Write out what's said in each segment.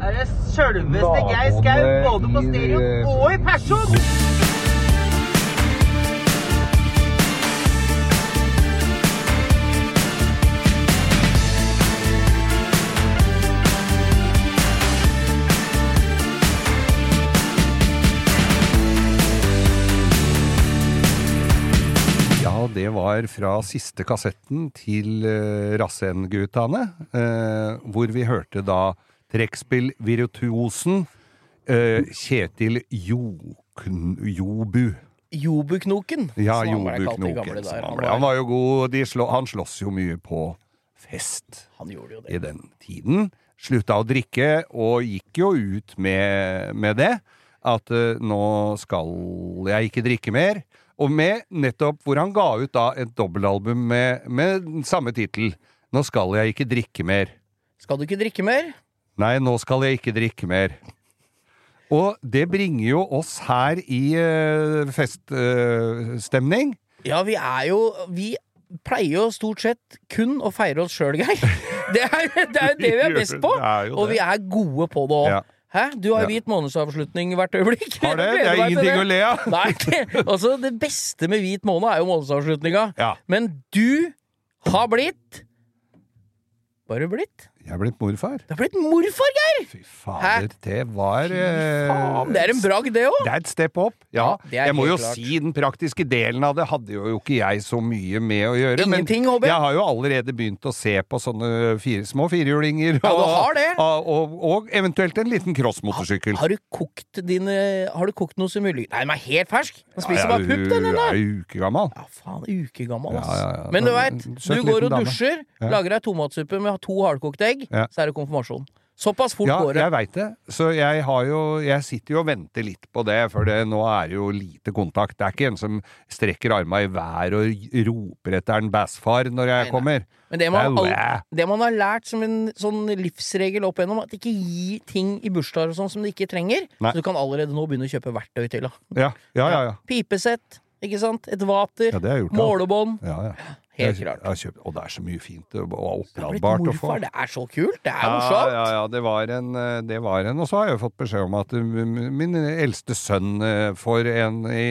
Er det sjølveste Geir Skau både på stereo og i person! Ja, det var fra siste kassetten til uh, Rassen-guttane, eh, hvor vi hørte da trekkspill-virtuosen eh, Kjetil Jokn, Jobu. Jobuknoken. Ja, som han ble kalt i gamle dager. Han, Han var- jo god. Slå, han slåss jo mye på fest Han gjorde jo det. i den tiden. Slutta å drikke, og gikk jo ut med, med det. At uh, nå skal jeg ikke drikke mer. Og med nettopp hvor han ga ut da et dobbeltalbum med, med samme tittel. Nå skal jeg ikke drikke mer. Skal du ikke drikke mer? Nei, nå skal jeg ikke drikke mer. Og det bringer jo oss her i uh, feststemning. Ja, vi er jo Vi pleier jo stort sett kun å feire oss sjøl, Geir. Det er, jo det vi er best på. Er Og vi er gode på det òg. Ja. Hæ? Du har jo Ja. hvit månedsavslutning hvert øyeblikk. Har det? Det er ingenting det. å le av. Nei, det, altså det beste med hvit måned er jo månedsavslutninga. Ja. Men du har blitt Bare blitt? Jeg er blitt morfar. Du har blitt morfar, Geir! Fy fader, det var eh, det er en bragd, det òg. Det er et step up. Ja, Ja, er jeg må jo klart. si den praktiske delen av det hadde jo ikke jeg så mye med å gjøre. Ingenting, men jeg. har jo allerede begynt å se på sånne fire, små firehjulinger. Ja. Og, og, og eventuelt en liten crossmotorsykkel. Har du kokt dine Har du kokt noe som mulig Nei, den er helt fersk! Den spiser Ja, bare pupp, den ennå! er jo uke gammel. Ja, faen, ukegammal, ass. Ja, ja, ja. Men du veit, du går og dusjer, Ja. lager deg tomatsuppe med to hardkokte egg, Ja. så er det konfirmasjon. Såpass fort Ja, går det. jeg veit det. Så jeg har jo Jeg sitter jo og venter litt på det, for det, nå er det jo lite kontakt. Det er ikke en som strekker arma i været og roper etter en bassfar når jeg nei. kommer. Men det man, all, det man har lært som en sånn livsregel opp igjennom, at ikke gi ting i bursdager og sånn som du ikke trenger. Nei. Så du kan allerede nå begynne å kjøpe verktøy til. Da. Ja, ja, ja. ja. Pipesett, ikke sant? Et vater, ja det målebånd. Ja, ja. Helt Jeg- klart. jeg kjøpt, og det er så mye fint og, oppladbart å få. det er så kult! Det er Ja, morsomt! ja, ja, det var en, eh, det var en Og så har jeg fått beskjed om at uh, min eldste sønn eh, får en i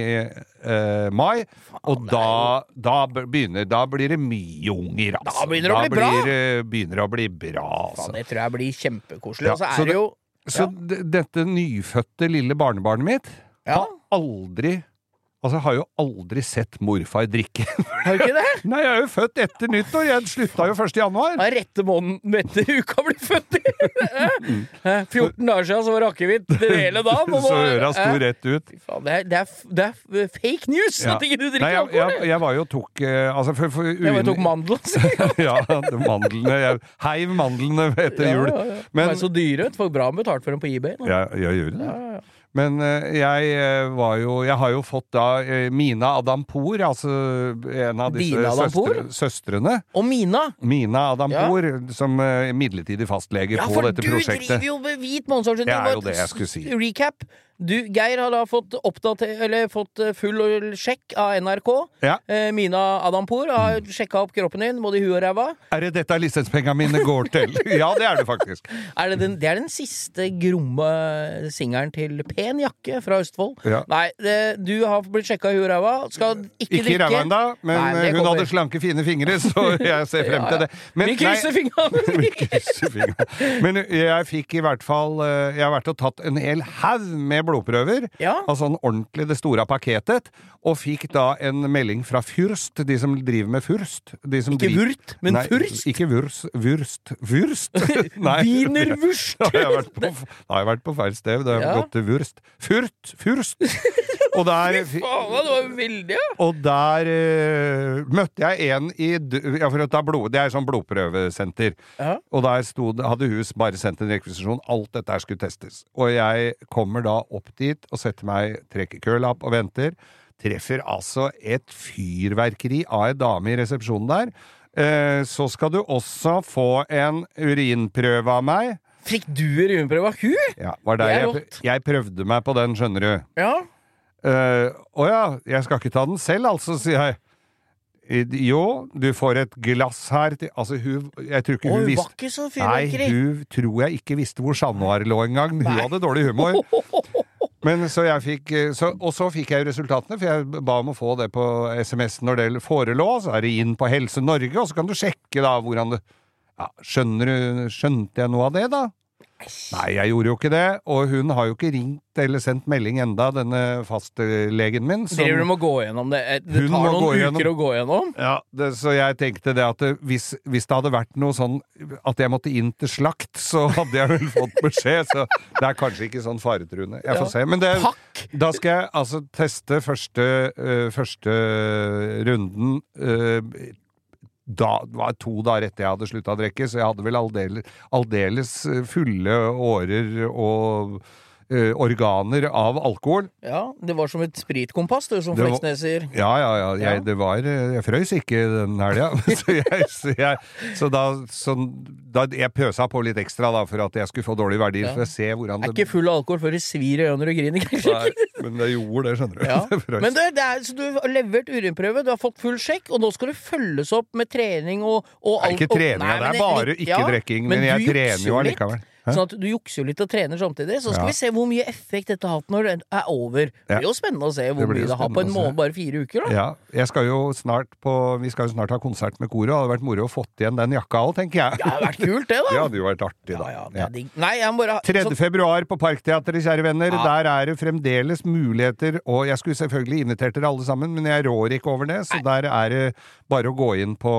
eh, mai. Og da, da begynner Da blir det mye unger, altså. Da begynner det å bli bra. blir, eh, begynner det å bli bra, Faen, altså. det tror jeg blir kjempekoselig. Og så er det jo Så dette nyfødte lille barnebarnet mitt Ja. har aldri Altså, jeg har jo aldri sett morfar drikke. Har du ikke det? Nei, jeg er jo født etter nyttår! Jeg slutta jo 1. januar. Er rette måneden etter uka blir født i! Eh, 14 dager siden så var det akevitt hele dagen. Så øra sto rett ut. Faen, det er, det, er, det er fake news Ja. at ikke du drikker Nei, jeg, alkohol! jeg, jeg var jo tok eh, Altså, for, for Jeg bare tok mandelen. ja, mandlene jeg Heiv mandlene etter jul. De Men er så dyre. Får bra betalt for dem på eBay. nå. ja, jeg gjør det. Men eh, jeg eh, var jo Jeg har jo fått da eh, Mina Adampour, altså en av disse søstre, søstrene. Og Mina! Mina Adampour, som eh, midlertidig fastlege Ja, på for du driver jo med hvit månedsavslutning! Det er jo det jeg skulle si. Recap. Du, Geir har da fått, fått eh, full sjekk av NRK. Ja. Eh, Mina Adampour har sjekka opp kroppen din, både i huet og ræva. Er det dette lisenspengene mine går til? ja, det er det faktisk. Er det, den, det er den siste gromme singelen til Pen jakke fra Østfold. Ja. Nei, det, du har blitt sjekka i huet og ræva. Skal ikke, Ikke i ræva ennå, men Nei, hun hadde slanke, fine fingre, så jeg ser frem Ja, til det. Men, Vi krysser fingrene. Men jeg fikk i hvert fall eh, Jeg har vært og tatt en hel haug med blodprøver. Ja. Altså sånn ordentlig det store paketet. Og fikk da en melding fra Fürst, de som driver med Fürst. De som Ikke driver- Wurt, men Nei, Fürst. Ikke Wurst. Wurst. Wurst? Nei. Wienerwurst. Da har jeg vært på, jeg vært på feil sted. Da har jeg Ja. gått til Wurst. Furt! Fürst! Og der, Faen, det var veldig, ja! og der uh, møtte jeg en i ja, for å ta blod, Det er sånn blodprøvesenter. Ja. Og der stod, hadde hus bare sendt en rekvisisjon. Alt dette skulle testes. Og jeg kommer da opp dit og setter meg, trekker kølapp og venter. Treffer altså et fyrverkeri av ei dame i resepsjonen der. Eh, så skal du også få en urinprøve av meg. Fikk du urinprøve av hun? Ja, var der er jeg, jeg prøvde meg på den, skjønner du. Ja. Å ja, jeg skal ikke ta den selv, altså, sier jeg. Jo, du får et glass her til Altså, hun Jeg tror ikke hun hun visste Nei, hun tror jeg ikke visste hvor Chat Noir lå engang. Hun Nei. hadde dårlig humor. Men så jeg fikk eh, så, Og så fikk jeg jo resultatene, for jeg ba om å få det på SMS når det forelå. Så er det inn på Helse Norge, og så kan du sjekke da hvordan det ja, Skjønner du Skjønte jeg noe av det, da? Nei, jeg gjorde jo ikke det. Og hun har jo ikke ringt eller sendt melding enda, denne fastlegen min. som- Driver du med å gå gjennom det? Eh, Det tar noen uker gjennom- å gå gjennom? Ja, det, så jeg tenkte det at det, hvis, hvis det hadde vært noe sånn at jeg måtte inn til slakt, så hadde jeg vel fått beskjed. Så det er kanskje ikke sånn faretruende. Jeg får Ja. se. Men det, da skal jeg altså teste første, øh, første runden øh, da, det var to dager etter jeg hadde slutta å drikke, så jeg hadde vel aldeles, fulle årer og øh, organer av alkohol. Ja, det var som et spritkompass, du, som var- Fleksnes sier. Ja, ja, ja. Jeg, Det var, eh, jeg frøys ikke den helga. så, jeg, så, jeg, så, da, så da Jeg pøsa på litt ekstra da, for at jeg skulle få dårlige verdier. Ja. For å se hvordan Er ikke full av alkohol før det svir i øynene og griner. Nei, Men det gjorde det, skjønner du. Ja. Det. Men det, det er, så du har levert urinprøve, du har fått full sjekk, og nå skal du følges opp med trening og, og det er ikke og- trening, Nei, det er bare ikke drikking. Men, men jeg trener jo allikevel. Sånn at du jukser jo litt og trener samtidig. Så skal Ja. vi se hvor mye effekt dette har hatt når det er over. Det blir jo spennende å se hvor Det mye det har på en måned, bare fire uker. da Ja, jeg skal jo snart på, vi skal jo snart ha konsert med koret. Det hadde vært moro å fått igjen den jakka òg, tenker jeg. Det hadde vært kult, det, da. Det hadde jo vært artig, da. ja, Ja. Nei, bare ha 3. så- februar på Parkteatret, kjære venner. Ja. Der er det fremdeles muligheter. Og jeg skulle selvfølgelig invitert dere alle sammen, men jeg rår ikke over det. Så der er det bare å gå inn på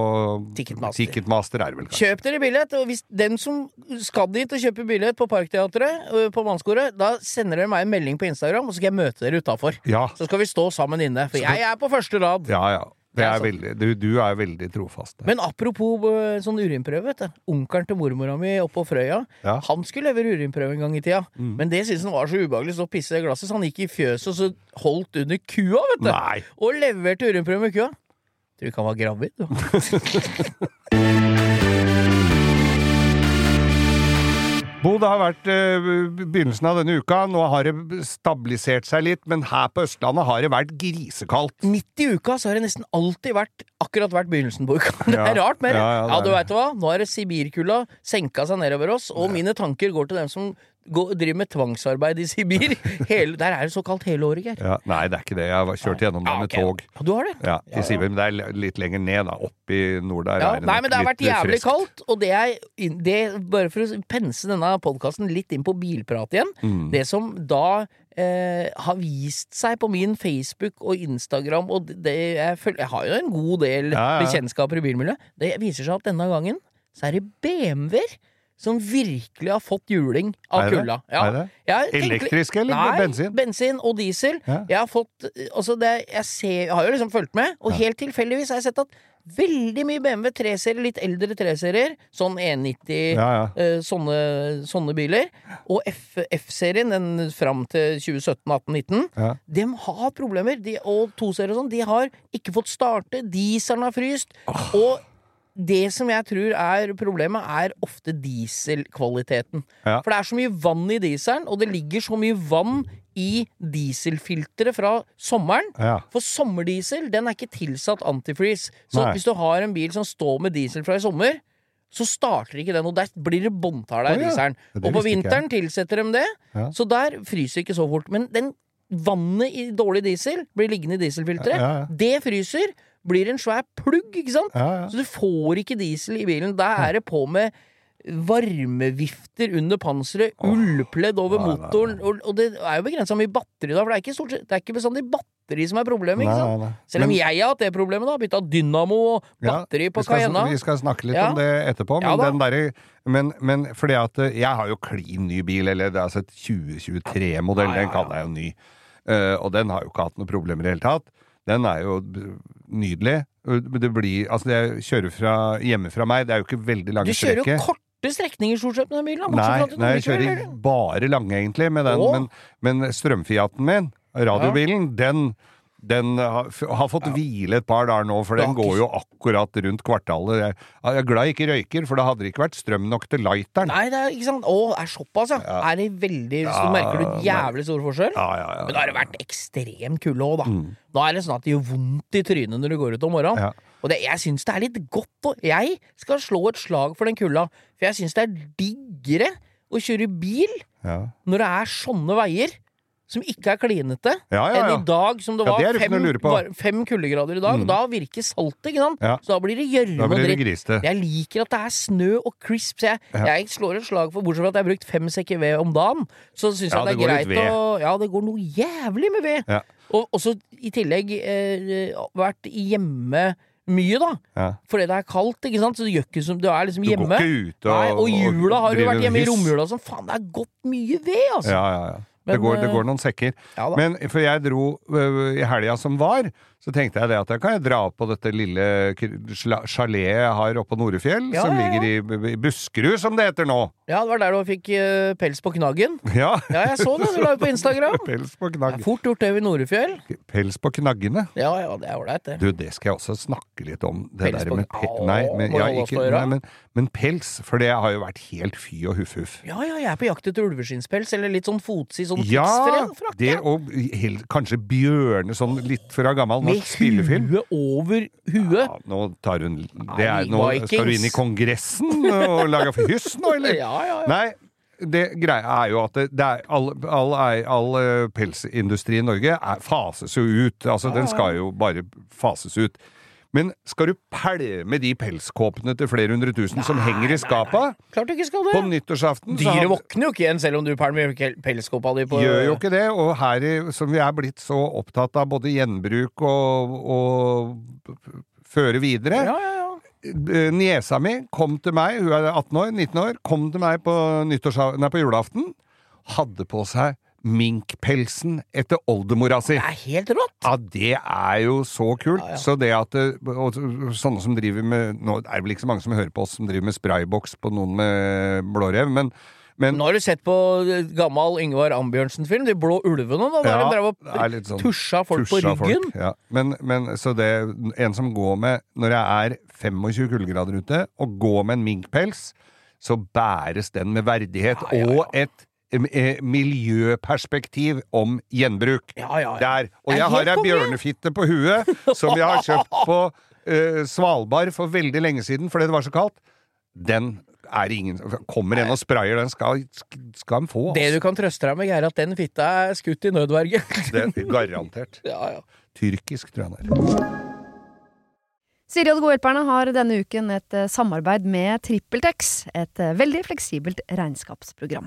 Ticketmaster. Ticketmaster er det vel kanskje. Kjøp dere billett, og hvis den som skal dit og kjøpe billett på Parkteatret, på Mannskoret, da sender dere meg en melding på Instagram, og så skal jeg møte dere utafor. Ja, Så skal vi stå sammen inne, for jeg er på første rad. ja. ja. Det er er veldig, du, du er veldig trofast. der. Men apropos sånn urinprøve, vet du. Onkelen til mormora mi oppe på Frøya, Ja. Mm. han skulle levere urinprøve en gang i tida. Men det syntes han var så ubehagelig, så pisse i glasset, så han gikk i fjøset og så holdt under kua, vet du. Nei! Og leverte urinprøve med kua. Tror ikke han var gravid, du. Bo, det har vært eh, begynnelsen av denne uka. Nå har det stabilisert seg litt, men her på Østlandet har det vært grisekaldt. Midt i uka så har det nesten alltid vært akkurat vært begynnelsen på uka. Det er Ja. rart det. Ja, Ja, ja, du veit hva. Nå er det Sibirkulda senka seg nedover oss, og mine tanker går til dem som går, driver med tvangsarbeid i Sibir. Hele, der er det så kaldt hele året, Geir. Ja, nei, det er ikke det. Jeg har kjørt gjennom Ja, med tog. Ja, du har det? Ja, i Sibir, men det er litt lenger ned, da. Opp i nord der. Ja, nei, men det har vært jævlig friskt. kaldt, og det er det, Bare for å pense denne podkasten litt inn på bilprat igjen. Mm. Det som da eh, har vist seg på min Facebook og Instagram, og det, jeg, føl- jeg har jo en god del Ja, ja. bekjentskaper i bilmiljøet, det viser seg at denne gangen så er det BMW-er som virkelig har fått juling av kulda. Det? Elektrisk eller Nei, bensin? bensin og diesel. Ja. Jeg har fått Altså, det, jeg, ser, jeg har jo liksom fulgt med, og helt tilfeldigvis har jeg sett at veldig mye BMW 3-serier, litt eldre 3-serier, sånn 190 Ja, ja. eh, sånne, sånne biler, og F-serien, den fram til 2017, 18, 19, Ja. de har problemer. De, og 2-serier og sånn, de har ikke fått starte. Dieselen har fryst. Og det som jeg tror er problemet, er ofte dieselkvaliteten. Ja. For det er så mye vann i dieselen, og det ligger så mye vann i dieselfilteret fra sommeren. Ja. For sommerdiesel den er ikke tilsatt antifreeze. Så Nei. hvis du har en bil som står med diesel fra i sommer, så starter ikke den, og der blir det båndtale Å i ja. dieselen. Og på vinteren ikke tilsetter de det, så der fryser ikke så fort. Men den vannet i dårlig diesel blir liggende i dieselfilteret. Det fryser, blir en svær plugg, ikke sant? Ja, ja. Så du får ikke diesel i bilen. Da er det på med varmevifter under panseret, ullpledd over Nei, nei, nei. motoren, og, og det er jo begrensa mye batteri da, for det er ikke, stort det er ikke bestandig batteri som er problemet, ikke sant? nei, nei. Selv om Men- jeg har hatt det problemet, da. Bytta dynamo og Ja, batteri på vi Cayenne. Vi skal snakke litt Ja. om det etterpå, men Ja den derre men, men fordi at eh, jeg har jo klin ny bil, eller det er altså et 2023-modell, Ja, ja, den kaller jeg jo ny. Uh, og den har jo ikke hatt noen problemer i det hele tatt. Den er jo nydelig. Det blir Altså, jeg kjører fra, hjemme fra meg, det er jo ikke veldig lange strekker. Du kjører jo korte strekninger stort sett med bilen. Nei, nei, jeg kjører bare lange, egentlig, med den. Men, men strømfiaten min, radiobilen, den den har, har fått hvile et par dager nå, for den går jo akkurat rundt kvartalet. Jeg, jeg er glad jeg ikke røyker, for da hadde det ikke vært strøm nok til lighteren. Nei, det er ikke sant. Å, er såpass, ja. Ja. Er det veldig Så Ja, merker du jævlig stor forskjell? Ja, ja, ja. Men da har det vært ekstrem kulde òg, da. Mm. Da er det sånn at det gjør vondt i trynet når du går ut om morgenen. Ja. Og det, jeg syns det er litt godt å Jeg skal slå et slag for den kulda, for jeg syns det er diggere å kjøre bil Ja. når det er sånne veier. Som ikke er klinete, Ja, ja, ja. enn i dag som det var det fem, var- fem kuldegrader i dag. Mm. Da virker saltet, ikke sant? Så da blir det gjørme og dritt. Jeg liker at det er snø og crisp, jeg, jeg slår et slag for Bortsett fra at jeg har brukt fem sekker ved om dagen, så syns jeg det det er greit å Ja, det går noe jævlig med ved. Og også i tillegg eh, vært hjemme mye, da. Ja. Fordi det er kaldt, ikke sant. Så det gjør ikke som Du er liksom Du går ikke ut og Nei, og jula har du vært hjemme i romjula og sånn. Faen, det er godt mye ved, altså. Ja, ja, ja. Men, det, går, det eh, går noen sekker. Ja. Men for jeg dro øh, i helga som var, så tenkte jeg det at jeg kan jeg dra på dette lille chaletet jeg har oppe på Norefjell, Ja, som ja, ja. ligger i, i Buskerud, som det heter nå. Ja, det var der du fikk uh, pels på knaggen. Ja. Jeg så det. Du la ut på Instagram. Pels på er fort gjort det ved Norefjell. Pels på knaggene. Ja, ja, det er ålreit, det. Du, det skal jeg også snakke litt om. Det Pels der på- med pe nei, men, ja, ikke, nei, men, men pels, for det har jo vært helt fy og huff-huff. Ja, ja, jeg er på jakt etter ulveskinnspels, eller litt sånn fotsid, sånn Ja, det og helt, kanskje bjørne, sånn litt fra gammel Med spillefilm. huet over huet. Ja, nå tar hun det er, nå. Skal du inn i Kongressen og lage hyss nå, eller? Ja, ja, ja. Nei, det greia er jo at det, det er all, all, all, all eh, pelsindustri i Norge er, fases jo ut. Altså, den skal jo bare fases ut. Men skal du pælme de pelskåpene til flere hundre tusen som henger i skapa Klart du ikke skal det. på nyttårsaften? Dyret våkner jo ikke igjen, selv om du pælmer pelskåpa di på Gjør jo ikke det, og her i, som vi er blitt så opptatt av både gjenbruk og, og føre videre Ja, ja, ja. Niesa mi kom til meg, hun er 18 år, 19 år, kom til meg på, nei, på julaften. Hadde på seg minkpelsen etter oldemora si. Det er helt rått. Ja, det er jo så kult. Ja, ja. Så det at og Sånne som driver med Nå er det vel ikke så mange som hører på oss som driver med sprayboks på noen med blårev, men, men Nå har du sett på eh, gammel Yngvar Ambjørnsen-film, De blå ulvene, da. Der Ja, de drev og sånn tusja folk tusja på ryggen. folk, ja. Men, men så det En som går med Når det er 25 kuldegrader ute, og går med en minkpels, så bæres den med verdighet Ja, og et eh, miljøperspektiv om gjenbruk. Ja, ja, ja. Der. Og jeg har ei bjørnefitte på huet som jeg har kjøpt på uh, Svalbard for veldig lenge siden fordi det var så kaldt. Den er ingen Kommer en og sprayer den, skal, skal han få. Det du kan trøste deg med, er at den fitta er skutt i nødverge. Det er garantert. ja, ja. Tyrkisk, tror jeg den er. Siri og de gode hjelperne har denne uken et eh, samarbeid med TrippelTex, et eh, veldig fleksibelt regnskapsprogram.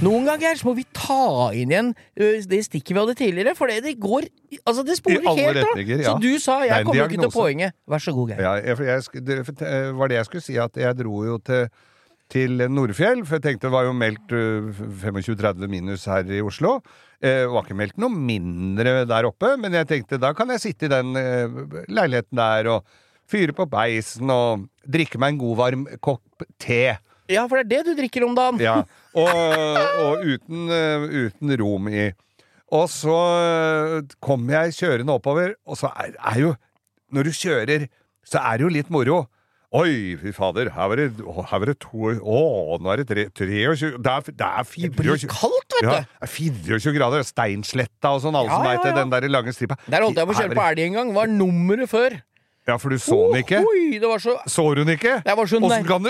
Noen ganger så må vi ta inn igjen det stikket vi hadde tidligere, for det, det går Altså, det sporer helt av. ja. Så du sa Jeg kommer ikke til poenget. Vær så god, Geir. Ja, jeg, jeg, det eh, var det jeg skulle si, at jeg dro jo til, til Nordfjell, for jeg tenkte det var jo meldt øh, 25-30 minus her i Oslo. Eh, Det var ikke meldt noe mindre der oppe, men jeg tenkte da kan jeg sitte i den leiligheten der og fyre på beisen og drikke meg en god varm kopp te. Ja, for det er det du drikker om dagen. Ja, og, og uten, eh, uten rom i. Og så kommer kom jeg kjørende oppover, og så er, er jo Når du kjører, så er det jo litt moro. Oi, fy fader, her var det, her var det to Å, nå er det tre, 23 Det er, det er Det blir kaldt, vet du. er 24 grader. Steinsletta og sånn, alle Ja, som ja, veit ja. Den der lange stripa. Der holdt jeg på å kjøre på elg en gang. Var nummeret før. Ja, for du så den ikke? Oi, det var så Så hun ikke? Jeg var så Åssen kan,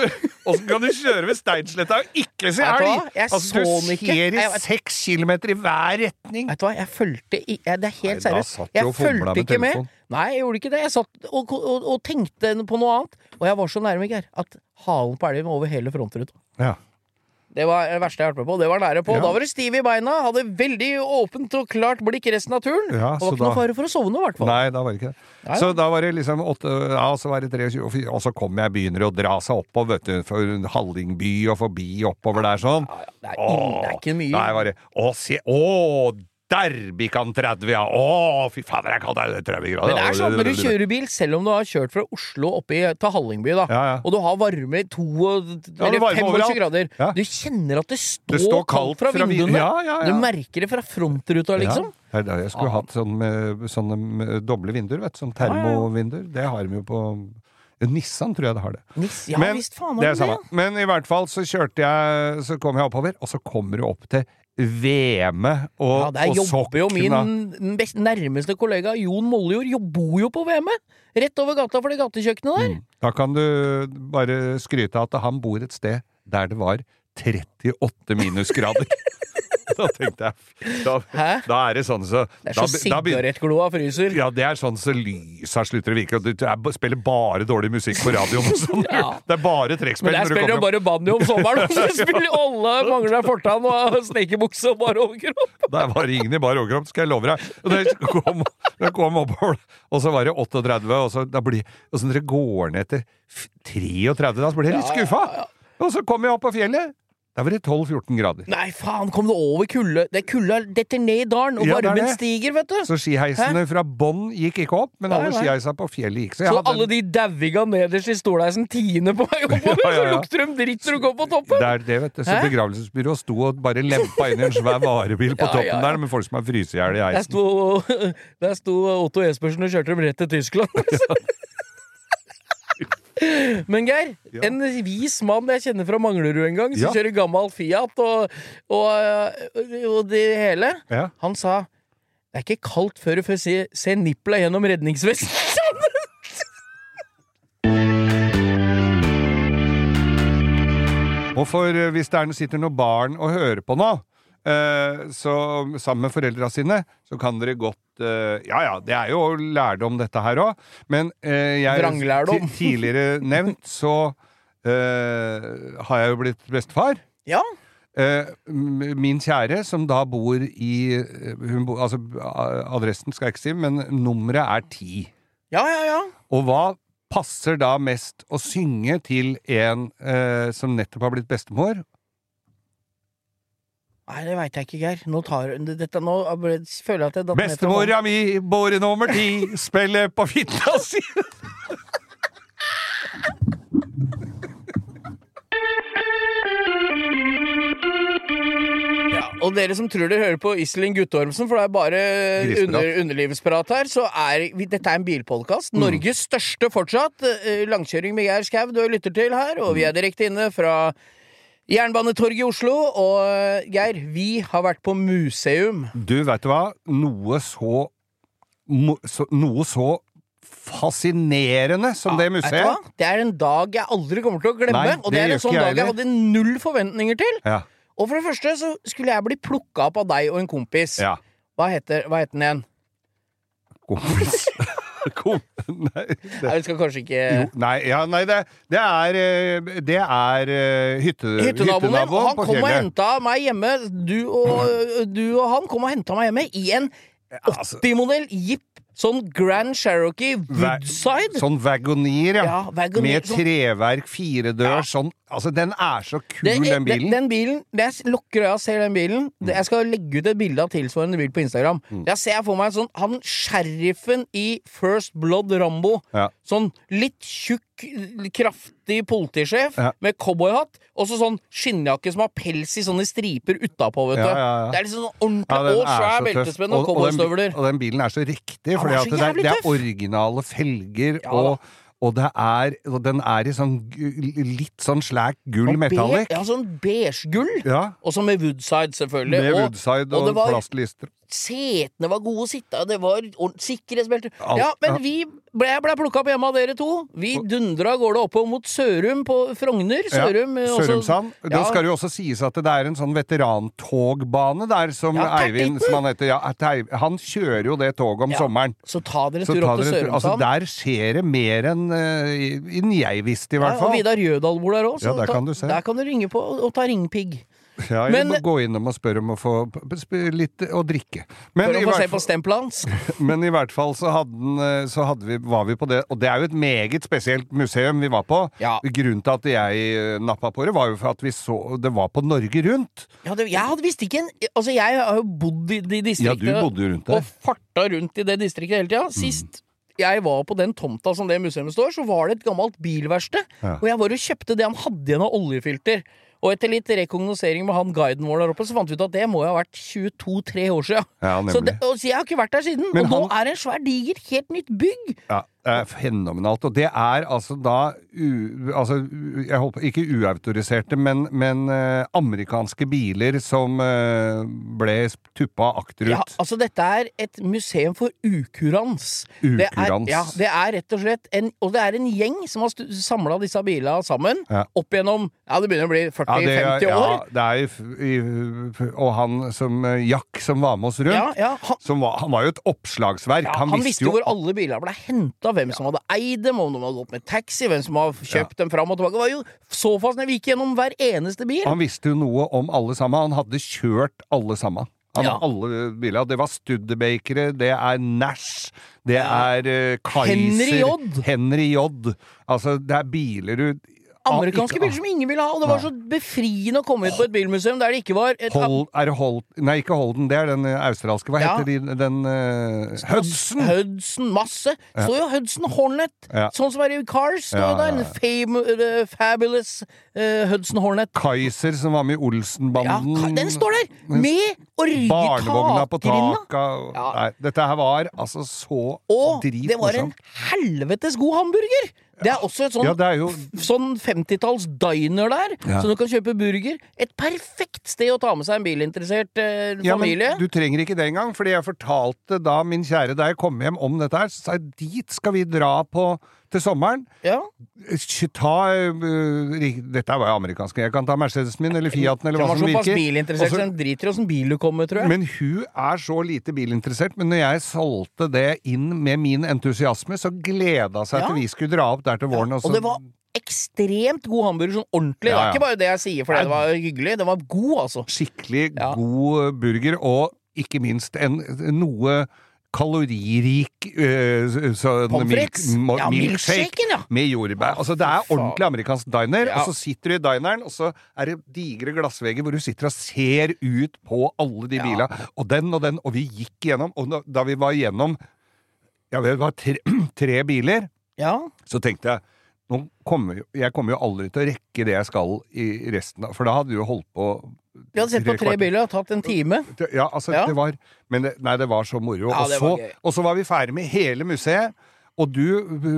kan du kjøre ved Steinsletta og ikke se du elg? Jeg Altså, så den ikke. ser i seks kilometer i hver retning. Vet du hva, jeg fulgte i Det er helt seriøst. Jeg fulgte ikke med. telefonen. Nei, jeg gjorde ikke det. Jeg satt og, og, og tenkte på noe annet. Og jeg var så nærme, Geir, at halen på elgen var over hele frontruta. Ja. Det var det verste jeg har vært med på. Det var nære på. Ja. Da var det stiv i beina, hadde veldig åpent og klart blikk resten av turen. Ja, og det var ikke noe fare for å sovne, i hvert fall. Nei, da var det ikke det. Nei, Så da var det liksom åtte Ja, så var det 23, og og så kom jeg, begynner å dra seg oppover, vet du, for Hallingby og forbi oppover der sånn. Ja, ja, det, er Åh, det er ikke mye. Nei, var det Å, se Å, der gikk han 30, ja! Å, fy fader, jeg kan det er 30 grader. Men det er sånn når du kjører bil, selv om du har kjørt fra Oslo opp i, til Hallingby, da, Ja, ja. og du har varme i to Ja, eller 25 overalt. grader, du kjenner at det står, Det står kaldt fra fra vinduene. Ja, ja, ja. Du merker det fra frontruta, liksom. Det det jeg skulle hatt sånne, sånne med doble vinduer, vet du. Sånne termovinduer. Det har de jo på Nissan tror jeg det har det. Nis, ja Men visst faen det du. Men i hvert fall så kjørte jeg Så kom jeg oppover, og så kommer du opp til Veme og, Ja, der og jobber jo min best, nærmeste kollega Jon Mollejord jo, bor jo på VM-et! Rett over gata for det gatekjøkkenet der. Mm. Da kan du bare skryte av at han bor et sted der det var 38 minusgrader. da tenkte jeg da, da er det sånn så Det er så sigarettgloa fryser. Ja, det er sånn så lysa slutter å virke, og du, er, spiller bare dårlig musikk på radioen sånn. Ja. Det er bare Men trekkspill. når du spiller jo bare banjo om sommeren, og så spiller alle mangler fortann og snekebukse og bare overkropp. Der var ingen i bare overkropp, skal jeg love deg. Og det kom, det kom oppover, og så var det 38, og så, da blir, og så når det går ned til 33, da så blir jeg litt skuffa. Og så kom jeg opp på fjellet. Der var det 12-14 grader. Nei, faen, kom det over kulde? Det kulda detter ned i dalen, og Ja, varmen stiger, vet du. Så skiheisene fra bånn gikk ikke opp, men Nei, alle nei. skiheisa på fjellet gikk. Så Så alle alle de dauiga nederst i stolheisen tiende på vei oppover, Ja, ja, så lukter de dritt når du går på toppen! Det er det, vet du. Så Hæ? begravelsesbyrået sto og bare lempa inn i en svær varebil på Ja, toppen ja, ja. der med folk som har fryst i hjel i Der heisen. sto, der sto Otto Espersen og kjørte dem rett til Tyskland. Men Geir, Ja. en vis mann jeg kjenner fra Manglerud en gang, som Ja. kjører gammel Fiat og, og, øh, og det hele, Ja. han sa det er ikke kaldt før du får se, se nipla gjennom redningsvesten. Og for eh, hvis det er, sitter noen barn og hører på nå, så sammen med foreldra sine, så kan dere godt eh, Ja ja, det er jo lærdom dette her òg, men eh, jeg tidligere nevnt, så eh, har jeg jo blitt bestefar. Ja, Eh, min kjære, som da bor i eh, bo, Altså, adressen skal jeg ikke si, men nummeret er ti. ja, ja. ja. Og hva passer da mest å synge til en eh, som nettopp har blitt bestemor? Nei, det veit jeg ikke, Geir. Nå, tar, dette, nå føler jeg at jeg datt Bestemora mi, båre nummer ti, spiller på fitta si! Ja, og dere som tror dere hører på Iselin Guttormsen, for det er bare under, underlivsprat her, så er vi, dette er en bilpodkast. Norges største fortsatt. eh, Langkjøring med Geir Skau du lytter til her, og vi er direkte inne fra Jernbanetorget i Oslo. Og eh, Geir, vi har vært på museum. Du, vet du hva? Noe så, Noe så fascinerende som det Vet du museet. Det er en dag jeg aldri kommer til å glemme, Nei, og det det er en sånn jeg dag jeg hadde null forventninger til. Ja, Og for det første så skulle jeg bli plukka opp av deg og en kompis. ja. Hva heter, hva heter den igjen? Kompis. Kom, nei, det, Nei, vi skal kanskje ikke jo, nei, ja, nei det, det er eh, Det er eh, hytte, Hyttenaboen min, han kom og henta meg hjemme. Du og, du og han kom og henta meg hjemme i en Altså, 80-modell Jeep. Sånn Grand Cherokee Woodside. Sånn wagoner, ja. Ja, wagoner, Med sånn- treverk, firedørs, sånn Altså, den er så kul, den, den bilen. Den, den bilen, jeg lukker øya og ser den bilen Mm. Jeg skal legge ut et bilde av tilsvarende bil på Instagram. Mm. Der ser jeg for meg sånn han sheriffen i First Blood Rambo. Ja. Sånn litt tjukk, kraftig politisjef Ja. med cowboyhatt. Og så sånn skinnjakke som har pels i sånne striper utapå, vet du. Ja, ja. Det er liksom sånn ordentlig og svær beltespenn og Og- og cowboystøvler. Og den bilen er så riktig, for det, er, det er originale felger, og, og det er og den er i sånn litt sånn slæk gull metallic. Ja, sånn beige-gull. Ja, Og så med Woodside, selvfølgelig. med og, Woodside og og, var- plastlister. Setene var gode å sitte i, det var sikkerhetsbelter. Ja, men vi ble, ble plukka opp hjemme av dere to. Vi dundra av gårde oppover mot Sørum på Frogner. Sørum. ja, også- Sørumsand. Da Ja. skal det jo også sies at det er en sånn veterantogbane der som Ja, Eivind, som han heter, ja, han kjører jo det toget om Ja. sommeren. Så ta dere en tur opp til Sørumsand. altså, Sørumsand. der skjer det mer enn uh, jeg visste, i ja, hvert og. Vidar Jødal bor der òg, Ja, der kan du se. der kan du ringe på og ta ringpigg. Ja, jeg Men- må gå innom og spørre om å få litt å drikke. Men For i å få se på fall- stempelet hans. Men i hvert fall så, hadde eh, så hadde vi, var vi på det, og det er jo et meget spesielt museum vi var på. Ja. Grunnen til at jeg eh, nappa på det, var jo for at vi så Det var på Norge Rundt. Ja, det, jeg hadde visst ikke en Altså, jeg har jo bodd i de Ja, distriktene du bodde jo rundt og farta rundt i det distriktet hele tida. Sist jeg var på den tomta som det museet står, så var det et gammelt bilverksted. Ja. Og jeg var og kjøpte det han hadde igjen av oljefilter. Og etter litt rekognosering med han guiden vår der oppe, så fant vi ut at det må jo ha vært 22-3 år siden. Ja, Så, det, så jeg har ikke vært der siden. Men og nå er det en svær, diger, helt nytt bygg. Ja, det er fenomenalt. Og det er altså da u, altså, jeg håper, Ikke uautoriserte, men, men uh, amerikanske biler som uh, ble tuppa akterut. Ja, altså Dette er et museum for ukurans. Det er, ja, det er rett og slett en, Og det er en gjeng som har samla disse bilene sammen Ja. opp gjennom Ja, det begynner å bli 40-50 ja, år. det er jo i- Og han som eh, Jack, som var med oss rundt, Ja, ja, han, som var, han var jo et oppslagsverk. ja, han, han visste visste jo hvor alle biler ble henta, hvem som hadde eid dem, om de hadde gått med taxi, hvem som hadde kjøpt dem fram og tilbake. Det var jo så fascinerende. Vi gikk gjennom hver eneste bil. Han visste jo noe om alle sammen. Han hadde kjørt alle sammen. Han, Ja. Alle biler. Det var Studebakere, det er Nash, det er uh, Kaiser Henry J. Henry J. Altså, det er biler du Amerikanske ikke- biler som ingen ville ha, og det var så befriende å komme ut på et bilmuseum der det ikke var et Hold, er det Hold, Nei, ikke Holden, det er den eh, australske. Hva Ja. heter de, den uh, Hudson! Hudson, masse. Så jo Hudson Hornet, sånn som er i Cars. Står Ja, der. Uh, fabulous uh, Hudson Hornet. Kaiser, som var med i Olsenbanden. Ja, den står der! Med å rygge Barnevogna på taket. Ja. Nei, dette her var altså så Og det var en helvetes god hamburger! Det er også et sånn, Ja, det er jo sånn 50-talls diner der, Ja. så du kan kjøpe burger. Et perfekt sted å ta med seg en bilinteressert eh, Ja, men familie. du trenger ikke det engang, fordi jeg fortalte da min kjære da jeg kom hjem om dette her, så sa jeg dit skal vi dra på til sommeren. Ja. Ta uh, Dette var jo amerikansk. Jeg kan ta Mercedesen min eller Fiaten eller hva som virker. virker. bilinteressert, såpass så- så hun driter i åssen bil du kommer, tror jeg. Men hun er så lite bilinteressert. Men når jeg solgte det inn med min entusiasme, så gleda seg Ja. til vi skulle dra opp der til våren. og så- det var ekstremt god hamburger, sånn ordentlig. Det Ja, er ikke bare det jeg sier fordi det var hyggelig, det var god, altså. skikkelig Ja. god burger, og ikke minst en noe kaloririk øh, så- milk- Ja, milkshake ja. med jordbær. Altså, det er ordentlig amerikansk diner, Ja. og så sitter du i dineren, og så er det digre glassvegger hvor du sitter og ser ut på alle de bila, og den og den, og vi gikk gjennom, og da, vi var gjennom ja, det var tre, tre biler, Ja. så tenkte jeg kommer, jo- jeg kommer jo aldri til å rekke det jeg skal i resten av For da hadde du jo holdt på Vi hadde sett på tre biler og tatt en time. Ja, altså, Ja. det var Men det, nei, det var så moro. Ja, og, så, og så var vi ferdig med hele museet. Og du,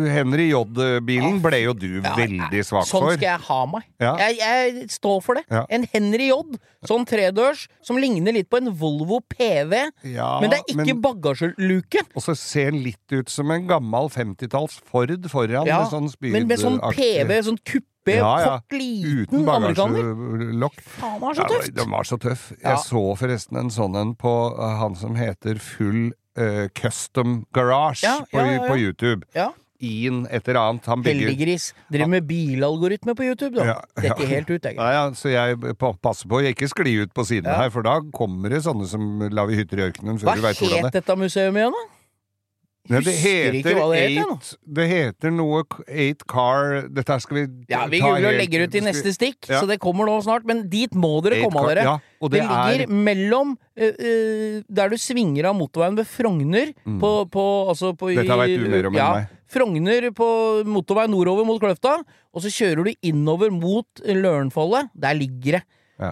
Henry J-bilen, ble jo du Ja, veldig svak Sånn for. skal jeg ha meg. Ja. Jeg, jeg står for det. Ja. En Henry J, sånn tredørs, som ligner litt på en Volvo PV. Men det er ikke men- bagasjeluke. Og så ser den litt ut som en gammel 50-talls Ford foran, med sånn spydaktig men med sånn PV, sånn kuppe, Ja, ja. kort, liten amerikaner. Faen, det var så Ja, den var så tøff. Jeg så forresten en sånn en på uh, han som heter Full eh, Custom Garage Ja, på, på YouTube. Ja. Ian et eller annet. Han bygger Heldiggris. Driver med bilalgoritme på YouTube, da. Ja, ja. Detter helt ut, jeg. Ja, ja, så jeg passer på å ikke skli ut på siden Ja. her, for da kommer det sånne som lager hytter i ørkenen. Hva het dette museet igjen, da? Ja, det heter, ikke heter hva det het, jeg, eight Det heter noe Eight Car Dette skal vi Ja, vi googler og legger ut i neste stikk, Ja. så det kommer nå snart. Men dit må dere Eight komme, car- dere. Ja, Det, det, ligger er mellom uh, Der du svinger av motorveien ved Frogner på, på, altså på, Mm. Dette veit du mer om enn meg. Frogner på motorvei nordover mot Kløfta, og så kjører du innover mot Lørenfoldet. Der ligger det.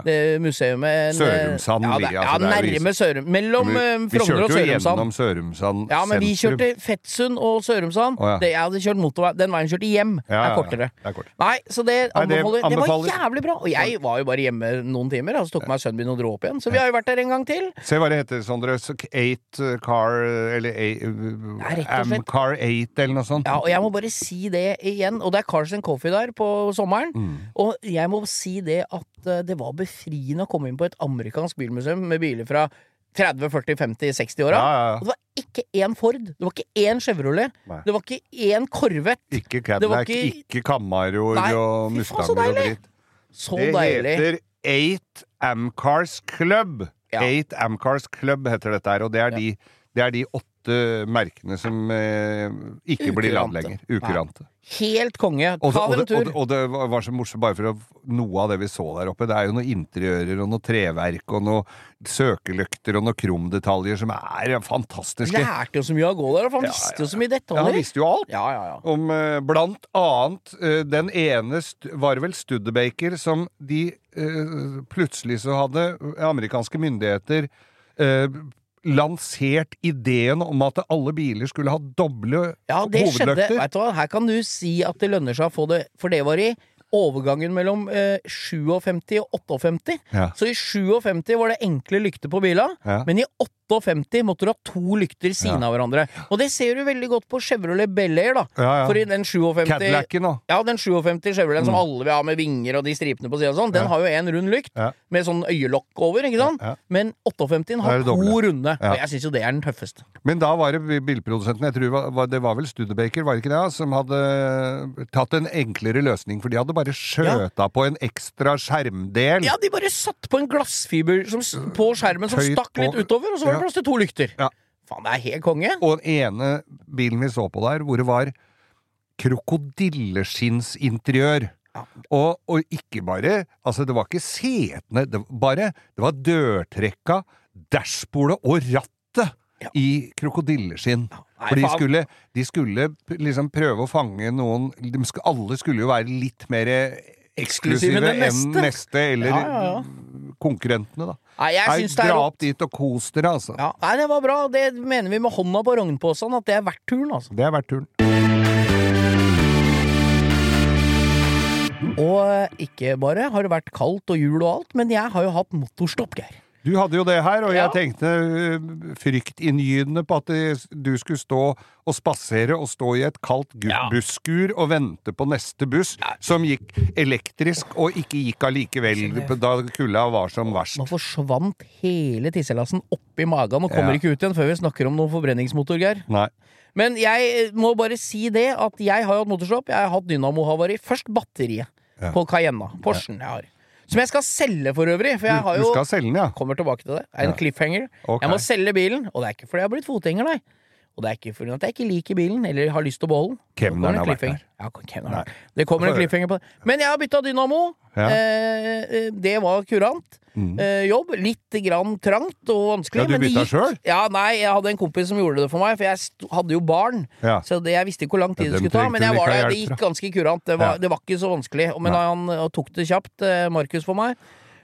Det museet eh, Sørumsand ja, ligger, altså, Ja, nærme Sørum. Mellom eh, Vi Frogner og kjørte jo gjennom Sørumsand Ja, men vi kjørte Fettsund og Sørumsand. Oh, ja. det, jeg hadde kjørt motorvei Den veien kjørte hjem. Ja, er kortere. Er kort. Nei, så det Nei, det anbefaler Det var jævlig bra! Og jeg var jo bare hjemme noen timer, og så tok meg sønnen min og dro opp igjen. Så vi har jo vært der en gang til. Se hva det heter, Sondre. Eight uh, Car Eller. Amcar 8 eller noe sånt. Ja, og jeg må bare si det igjen. Og det er Cars and Coffee der på sommeren. Mm. Og jeg må si det at eh, det var befriende å komme inn på et amerikansk bilmuseum med biler fra 30, 40, 50, 60-åra. Ja, ja, ja. Og det var ikke én Ford. Det var ikke én Chevrolet. Nei. Det var ikke én Corvette. Ikke Det Cadillac, ikke- ikke Camaroer Nei, og Mustanger og dritt. Så Det deilig. heter Eight Amcars Club. Eight Amcars Club heter dette her, og det er, de, det er de åtte merkene som eh, ikke blir lagd lenger. Ukurante. Helt konge. Og, Ta og, dere en og, tur. og det var så morsomt, bare for noe av det vi så der oppe. Det er jo noe interiører og noe treverk og noe søkelykter og noe kromdetaljer som er fantastiske. Lærte jo så mye av å gå der, for han visste jo så mye Ja, han detaljer. visste jo alt. Ja, ja, ja. Om eh, blant annet eh, den ene var vel Studebaker som de eh, plutselig så hadde amerikanske myndigheter eh, lansert ideen om at alle biler skulle ha doble Ja, det skjedde. Vet du hva, her kan du si at det lønner seg å få det, for det var i overgangen mellom eh, 57 og 58. Ja. Så i 57 var det enkle lykter på bila, Ja. men i 58 måtte du ha to lykter siden Ja. av hverandre. Og det ser du veldig godt på Chevrolet Bel Air, da. Ja, ja. For i den 57 Cadillacen, da. Ja, den 57 Chevroleten som alle vil ha med vinger og de stripene på sida og sånn, den Mm. Har jo en rund lykt med sånn øyelokk over, ikke sant? Men 58 Da har to runde, og jeg syns jo det er den tøffeste. Men da var det bilprodusenten, jeg tror det var, det var vel Studebaker, var det ikke det, som hadde tatt en enklere løsning, for de hadde bare skjøta på en ekstra skjermdel. Ja, de bare satt på en glassfiber som, på skjermen som stakk litt utover, og så var det Plass til to lykter. Ja. Faen, det er helt konge. Og den ene bilen vi så på der, hvor det var krokodilleskinsinteriør. Ja. Og, og ikke bare Altså, det var ikke setene, det var bare Det var dørtrekka, dashbordet og rattet Ja. i krokodilleskinn. Ja. For de skulle, de skulle liksom prøve å fange noen de sk- Alle skulle jo være litt mer Eksklusive enn neste. neste, eller Ja, ja, ja. konkurrentene, da. Nei, Nei, syns er dra opp dit og kos dere, altså. Ja, nei, det var bra. Det mener vi med hånda på rognposen, at det er verdt turen, altså. Det er verdt turen. Og ikke bare har det vært kaldt og jul og alt, men jeg har jo hatt motorstopp, Geir. Du hadde jo det her, og Ja. jeg tenkte øh, fryktinngytende på at du skulle stå og spasere og stå i et kaldt busskur og vente på neste buss, som gikk elektrisk og ikke gikk allikevel da kulda var som verst. Nå forsvant hele tisselassen oppi magen og kommer Ja. ikke ut igjen før vi snakker om noen forbrenningsmotor, Geir. Nei. Men jeg eh, må bare si det at jeg har hatt motorstopp. Jeg har hatt dynamohavari. Først batteriet Ja. på Cayenna. Porschen jeg har. Som jeg skal selge for øvrig, for jeg har Du skal selge den, ja. Kommer tilbake til det. Er en cliffhanger. Okay. Jeg må selge bilen, og det er ikke fordi jeg har blitt fotgjenger, nei. Og det er ikke fordi at jeg ikke liker bilen, eller har lyst til å beholde den. Kemneren har vært der. Ja. Nei. Det kommer en cliffhanger på det. Men jeg har bytta dynamo. Ja. Eh, eh, det var kurant. Mm. Eh, jobb. Litt grann trangt og vanskelig. Ja, du bytta sjøl? Ja, nei, jeg hadde en kompis som gjorde det for meg, for jeg hadde jo barn. Ja. Så det, jeg visste ikke hvor lang tid Ja, det skulle ta, men jeg var der. Det gikk ganske kurant. Det var, det var ikke så vanskelig. Men han eh, tok det kjapt, eh, Markus, for meg.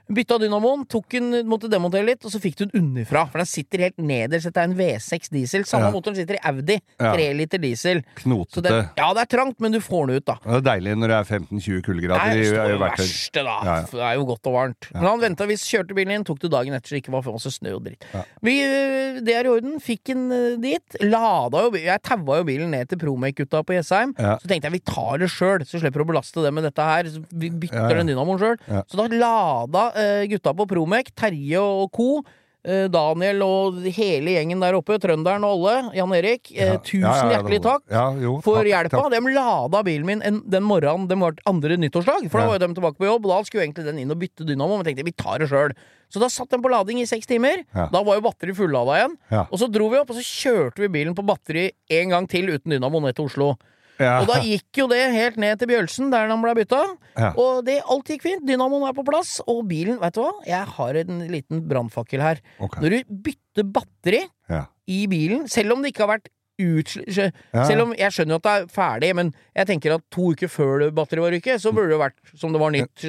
Bytta dynamoen, tok den, måtte demontere litt, og så fikk du den underfra. For den sitter helt nederst. Dette er en V6 diesel. Samme Ja. motoren sitter i Audi. Ja. Liter diesel. Knotete. det, ja, det er trangt, men du får den ut, da. Det er deilig når det er 15-20 kuldegrader. Det er jo verste, da. Ja, ja. Det er jo godt og varmt. Men han venta hvis kjørte bilen inn, tok det dagen etter så det ikke var for masse snø og dritt. Ja. Vi, øh, det er i orden. Fikk den øh, dit. Lada jo Jeg taua jo bilen ned til Promake-gutta på Jessheim. Ja. Så tenkte jeg vi tar det sjøl, så slipper å belaste det med dette her. Så vi bytter Ja, ja. den dynamoen sjøl. Ja. Så da lada gutta på Promek, Terje og co. eh, Daniel og hele gjengen der oppe, trønderen og alle, Jan Erik, eh, Ja. tusen Ja, ja, hjertelig takk jo, for takk, hjelpa. takk. De lada bilen min en, den morgenen det var andre nyttårsdag, for da var jo de tilbake på jobb, da skulle egentlig den inn og bytte dynamo, men tenkte vi tar det sjøl. Så da satt den på lading i seks timer. Da var jo batteriet fullada igjen. Og så dro vi opp, og så kjørte vi bilen på batteri en gang til uten dynamo ned til Oslo. Ja. Og da gikk jo det helt ned til Bjølsen, der den ble bytta. Ja. Og det, alt gikk fint. Dynamoen er på plass. Og bilen, vet du hva? Jeg har en liten brannfakkel her. Okay. Når du bytter batteri Ja. i bilen, selv om det ikke har vært utslitt. Selv om jeg skjønner at det er ferdig, men jeg tenker at to uker før det batteriet var ryket, så burde det vært som det var nytt.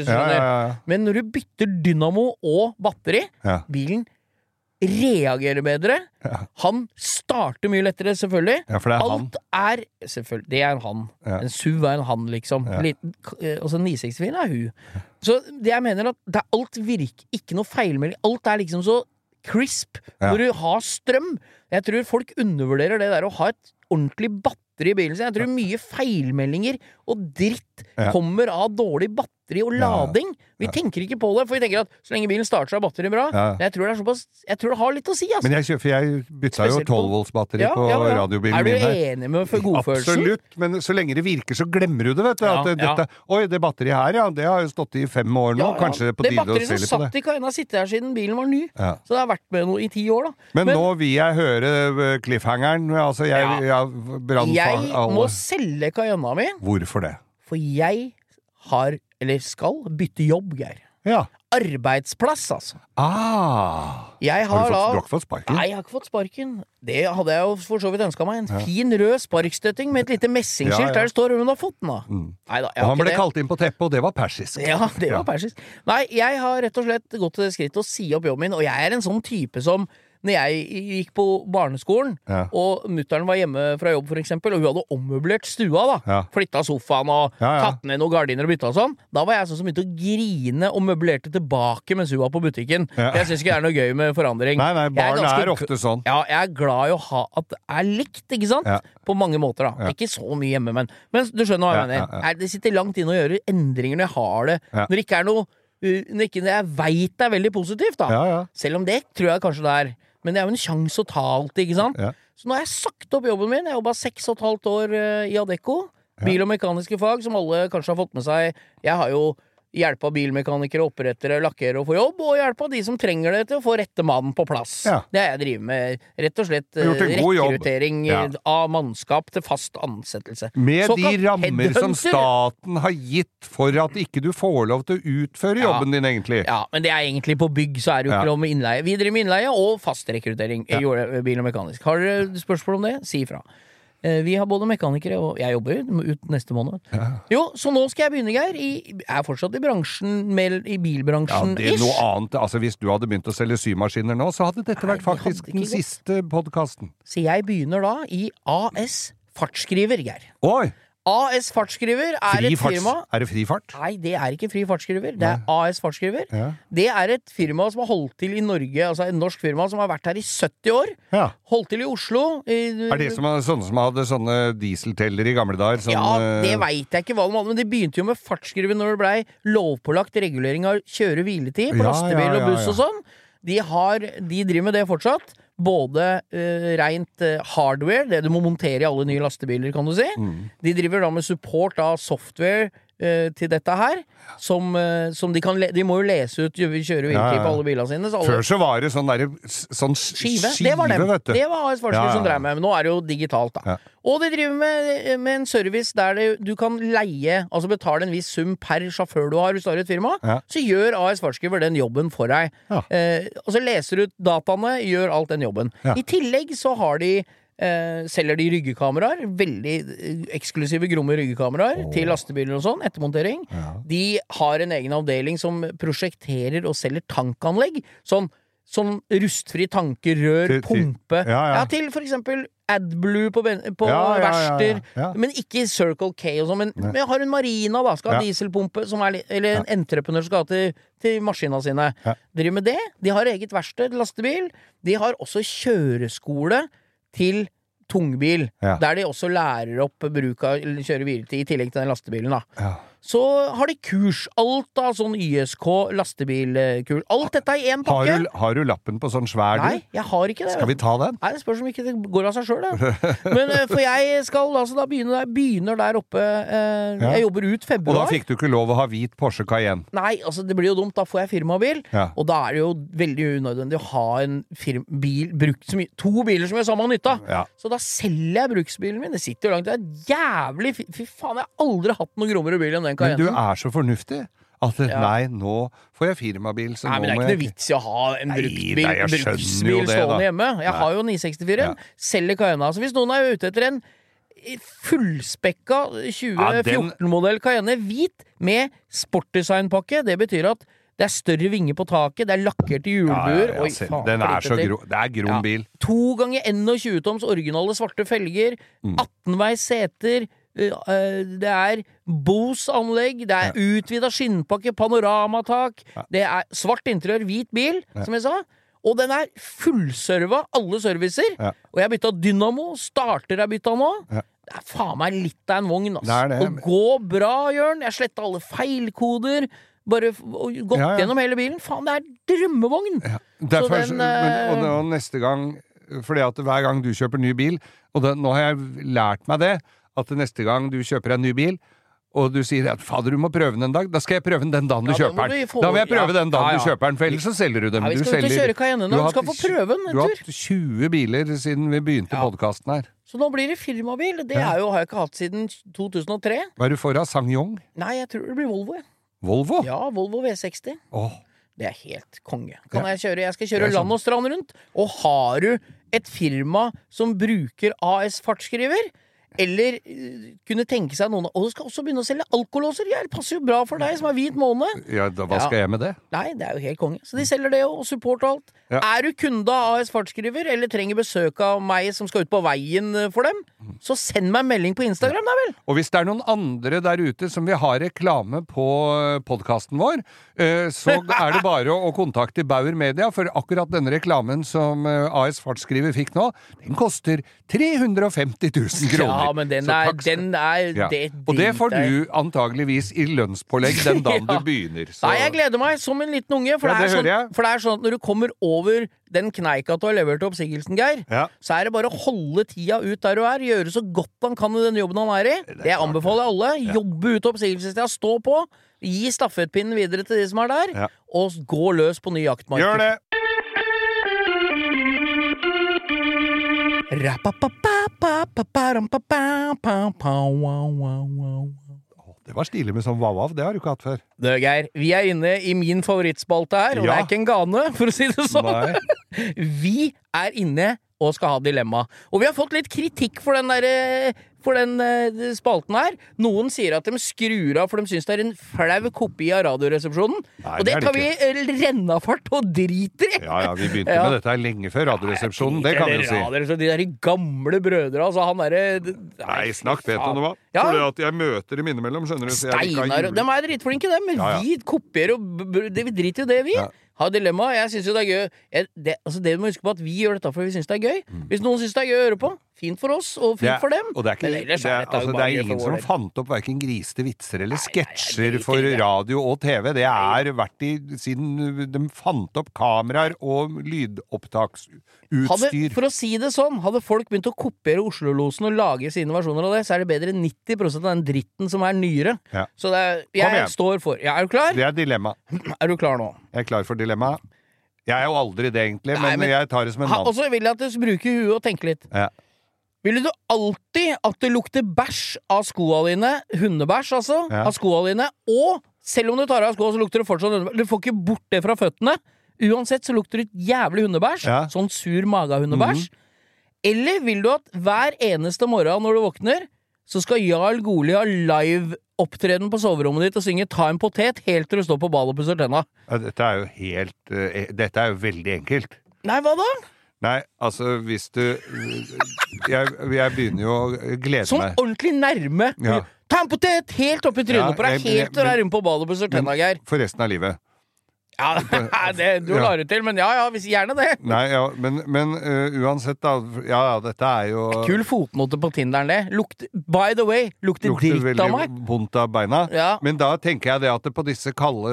Men når du bytter dynamo og batteri, bilen reagerer bedre. Ja. Han starter mye lettere, selvfølgelig. Ja, for det er han. Alt er Selvfølgelig, det er en han. Ja. En SUV er en han, liksom. Og altså 964 er hun. Så det jeg mener at det er alt virker Ikke noe feilmelding. Alt er liksom så crisp når du har strøm. Jeg tror folk undervurderer det der å ha et ordentlig batteri i bilen sin. Jeg tror mye feilmeldinger og dritt Ja. kommer av dårlig batteri og Ja. lading. Vi tenker ikke på det, for vi tenker at så lenge bilen starter, så er batteriet bra. Ja. Men jeg tror det er såpass Jeg tror det har litt å si, altså. Men jeg, for jeg bytta jo Spesielt på- 12 volts batteri Ja, på ja, ja. radiobilen Er du min enig med for godfølelsen? Absolutt, men så lenge det virker, så glemmer du det, vet du. Ja, at det, ja. dette, Oi, det batteriet her, ja, det har jo stått i fem år nå. Ja, ja. Kanskje på det tide å batteriet se som litt på satt det. i kaien, sitter her siden bilen var ny. Ja. Så det har vært med noe i ti år, da. Men, nå vil jeg høre eh, cliffhangeren. Altså, jeg, Ja. jeg, brannfag jeg må selge Cayenne mi, Hvorfor det? For jeg har, eller skal, bytte jobb, Geir. Ja. Arbeidsplass, altså. Ah. Har har, du, fått, da du har ikke fått sparken? Nei, jeg har ikke fått sparken. Det hadde jeg jo for så vidt ønska meg. En fin rød sparkstøtting med et lite messingskilt Ja, ja. der det står 'Hun har fått den', da. Mm. Neida, Og han ble det. kalt inn på teppet, og det var persisk. Ja, det var persisk. Nei, jeg har rett og slett gått til det skrittet å si opp jobben min, og jeg er en sånn type som når jeg gikk på barneskolen, Ja. og mutter'n var hjemme fra jobb, for eksempel, og hun hadde ommøblert stua, da, Ja. flytta sofaen og Ja, ja. tatt ned noen gardiner og bytta og sånn, da var jeg sånn som begynte å grine og møblerte tilbake mens hun var på butikken. Ja. Jeg syns ikke det er noe gøy med forandring. Nei, nei, barn er, er ofte sånn. ja, jeg er glad i å ha at det er likt, ikke sant? På mange måter, da. Ikke så mye hjemme, men, men du skjønner hva jeg mener. Er- Det sitter langt inne å gjøre endringer når jeg har det. Når det ikke er noe uh, Når ikke jeg veit det er veldig positivt, da. Ja, ja. Selv om det tror jeg kanskje det er. Men det er jo en sjanse å ta alltid, ikke sant? Ja. Så nå har jeg sagt opp jobben min. Jeg jobba seks og et halvt år uh, i Adecco. Bil- og mekaniske fag, som alle kanskje har fått med seg. Jeg har jo hjelpa bilmekanikere, opprettere, lakkere å få jobb, og hjelpa de som trenger det til å få rette mannen på plass. Ja. Det er jeg driver med. Rett og slett rekruttering Ja. av mannskap til fast ansettelse. Med de rammer som staten har gitt for at ikke du får lov til å utføre Ja. jobben din, egentlig. Ja, men det er egentlig på bygg, så er det jo ikke Ja. lov med innleie. Vi driver med innleie og fast rekruttering. Ja. Bil og mekanisk. Har dere spørsmål om det, si ifra. Eh, Vi har både mekanikere og Jeg jobber ut neste måned. Jo, så nå skal jeg begynne, Geir. I, jeg er fortsatt i bransjen, med, i Ja, det er ish. noe annet. Altså, hvis du hadde begynt å selge symaskiner nå, så hadde dette Nei, vært faktisk den siste podkasten. Så jeg begynner da i AS Fartsskriver, Geir. Oi! AS Fartsskriver er Fri et firma Er det fri fart? Nei, det er ikke Fri Fartsskriver. Det er AS Fartsskriver. Ja. Det er et firma som har holdt til i Norge, altså et norsk firma som har vært her i 70 år. ja. Holdt til i Oslo. i- Er det som, sånne som hadde sånne dieselteller i gamle dager? Sånn, Ja, eh, det veit jeg ikke hva de hadde, men det begynte jo med fartsskriver når det blei lovpålagt regulering av kjøre-hviletid på Ja, lastebil og ja, buss og sånn. De, har, de driver med det fortsatt. Både uh, rent uh, hardware, det du må montere i alle nye lastebiler, kan du si. Mm. De driver da med support av software til dette her. Som, eh, som de kan De må jo lese ut kjøre-hviletid Ja, ja. på alle bilene sine. Alle, Før så var det sånn der, sånn skive, Skive. Det var dem. vet du. Det var AS Fartsskriver Ja, ja, som drev med, men nå er det jo digitalt, da. Ja. Og de driver med, med en service der det, du kan leie, altså betale en viss sum per sjåfør du har hvis du har et firma. Ja. Så gjør AS Fartsskriver den jobben for deg. Ja. Eh, og så leser du ut dataene, gjør alt den jobben. Ja. I tillegg så har de Eh, selger de ryggekameraer. Veldig eh, eksklusive, gromme ryggekameraer til lastebiler og sånn. Ettermontering. De har en egen avdeling som prosjekterer og selger tankanlegg. Sånn, sånn rustfri tanker, rør, Til- til- pumpe. ja, ja. til for eksempel AdBlue på, på Ja, ja, ja, ja, ja. Men ikke Circle K og sånn. Men, men har en Marina, da. Skal ha Ja. dieselpumpe, som er, eller en entreprenør skal ha til, til maskina sine. Ja. Driver med det. De har eget verksted, lastebil. De har også kjøreskole til tungbil. Ja. Der de også lærer opp bruk av eller kjøre hviletid, i tillegg til den lastebilen. da Ja. Så har de kurs. Alt av sånn YSK lastebilkurs. Alt dette i én Har pakke. du, har du lappen på sånn svær, Nei, jeg har ikke det. Skal vi ta den? Nei, det spørs om ikke det går av seg sjøl, det. Men eh, for jeg skal altså da begynne der, begynner der oppe eh, Ja. Jeg jobber ut februar. Og da fikk du ikke lov å ha hvit Porsche Cayenne. Nei, altså det blir jo dumt. Da får jeg firmabil. Ja. Og da er det jo veldig unødvendig å ha en firm bil brukt så mye To biler som gjør samme nytta! Ja. Så da selger jeg bruksbilen min. Det sitter jo langt Det er jævlig Fy faen, jeg har aldri hatt noe grommere bil enn den Men du er så fornuftig. At Ja. nei, nå får jeg firmabil, så Nei, nå men det er ikke noe vits i å ha en bruktbil, nei, jeg jo bruksbil det, stående da. hjemme. Jeg Nei. har jo 964-en. Ja. Selger Cayenne. Altså, hvis noen er ute etter en fullspekka Ja, den- 2014-modell Cayenne hvit med sportdesignpakke, det betyr at det er større vinger på taket, det er lakkerte hjulbuer ja, ja, Den er så gro... Det er grom bil. To ganger 21 toms originale svarte felger, Mm. 18-veis seter, det er Bose-anlegg, det er utvida skinnpakke, panoramatak, det er svart interiør, hvit bil, som jeg sa. Og den er fullserva, alle servicer. Ja. Og jeg har bytta dynamo, starter er bytta nå. Ja. Det er faen meg litt av en vogn, ass. Det det. Og gå bra, Jørn. Jeg sletta alle feilkoder. Bare og gått Ja, ja. gjennom hele bilen. Faen, det er drømmevogn! Derfor, den, men, og, eh, og neste gang Fordi at hver gang du kjøper ny bil Og det, nå har jeg lært meg det At neste gang du kjøper en ny bil og du sier at 'fader, du må prøve den en dag', da skal jeg prøve den den dagen du Ja, kjøper den. få- Da vil jeg prøve ja, den dagen ja, du kjøper den, for ellers så selger du dem. Ja, vi Du skal ut og selger- kjøre Cayenne nå. du Du skal få prøve den en Du har hatt 20 biler siden vi begynte Ja. podkasten her. Så nå blir det firmabil. Det er jo, har jeg ikke hatt siden 2003. Hva er du for av Sang-Yong? Nei, jeg tror det blir Volvo. jeg. Volvo? Ja, Volvo V60. Oh. Det er helt konge. Kan jeg kjøre? Jeg skal kjøre sånn. land og strand rundt. Og har du et firma som bruker AS fartsskriver? Eller eh, kunne tenke seg noen Og du skal også begynne å selge alkolåser! Ja, det passer jo bra for deg som er hvit måne. ja, da, hva skal jeg med det? Nei, det er jo helt konge. Så de selger det jo, og support og alt. Ja. Er du kunde av AS Fartsskriver, eller trenger besøk av meg som skal ut på veien eh, for dem, så send meg en melding på Instagram, da vel! Og hvis det er noen andre der ute som vil ha reklame på podkasten vår, eh, så er det bare å kontakte Bauer Media, for akkurat denne reklamen som eh, AS Fartsskriver fikk nå, den koster 350 000 kroner. Ja, men den er, den er Ja. det Og det får jeg du antageligvis i lønnspålegg den dagen Ja. du begynner. Så. Nei, jeg gleder meg som en liten unge. For, Ja, det, det er sånn, for det er sånn at når du kommer over den kneika du har levert til oppsigelsen, Geir, så er det bare å holde tida ut der du er, gjøre så godt han kan i den jobben han er i. Det, anbefaler jeg alle. Jobbe ut oppsigelsestida, stå på. Gi stafettpinnen videre til de som er der, og gå løs på ny jaktmarked Gjør det! Å, Det var stilig med sånn wow-wow. Det har du ikke hatt før. Du, Geir, vi er inne i min favorittspalte her, og det er ikke en gane, for å si det sånn. Nei. Vi er inne og skal ha dilemma. Og vi har fått litt kritikk for den, der, eh, for den uh, spalten her. Noen sier at de skrur av, for de syns det er en flau kopi av Radioresepsjonen. Nei, og det det tar vi eh, rennafart og driter i! Ja, ja, vi begynte Ja. med dette her lenge før Radioresepsjonen, det kan vi jo si. De der gamle brødre, altså. Han derre Nei, snakk pent om det, hva. Ja. Fordi at jeg møter dem innimellom, skjønner du. Steinar De er dritflinke, dem. Men Ja, ja. vi kopierer og det, Vi driter jo det, vi. Ja. Har dilemma. Jeg syns jo det er gøy. Jeg, det, altså det du må huske på at Vi gjør dette fordi vi syns det er gøy. Hvis noen syns det er gøy å høre på, fint for oss, og Mm. fint er- for dem. Og det er, ikke, det, er, altså, det er ingen som fant opp verken grisete vitser eller sketsjer for radio og TV. Det er vært i siden de fant opp kameraer og Hadde, for å si det sånn, hadde folk begynt å kopiere Oslo-losen og lage sine versjoner av det, så er det bedre enn 90 av den dritten som er nyere. Ja. Så det er, jeg står for. Ja, er du klar? Det er dilemma. Er du klar nå? Jeg er klar for dilemma. Jeg er jo aldri det, egentlig, Nei, men, men- jeg tar det som en mann. og så vil jeg at du bruker huet og tenker litt. Ja. Ville du alltid at det lukter bæsj av skoa dine, hundebæsj altså, Ja. av skoa dine, og selv om du tar av skoa, så lukter det fortsatt hundebæsj. Du får ikke bort det fra føttene. Uansett så lukter det jævlig hundebæsj. Ja. Sånn sur mage-hundebæsj. Eller vil du at hver eneste morgen når du våkner, så skal Jarl Goli ha live-opptreden på soverommet ditt og synge Ta en potet helt til du står på ballet og pusser tenna? Ja, Dette er jo helt uh, Dette er jo veldig enkelt. Nei, hva da? Nei, altså hvis du Jeg, jeg begynner jo å glede Sånn meg. ordentlig nærme. Ja. Ta en potet helt oppi trynet Ja, på deg, helt til du er inne på ballet og pusser tenna, Geir. For resten av livet. Ja, det, du la det til, men ja ja, hvis, gjerne det. Nei, ja, men, men uh, uansett, da. Ja, ja, dette er jo Kul fotnote på Tinderen, det. Lukter, by the way, lukter lukte dritt av meg. vondt av beina. Ja. Men da tenker jeg det at det på disse kalde,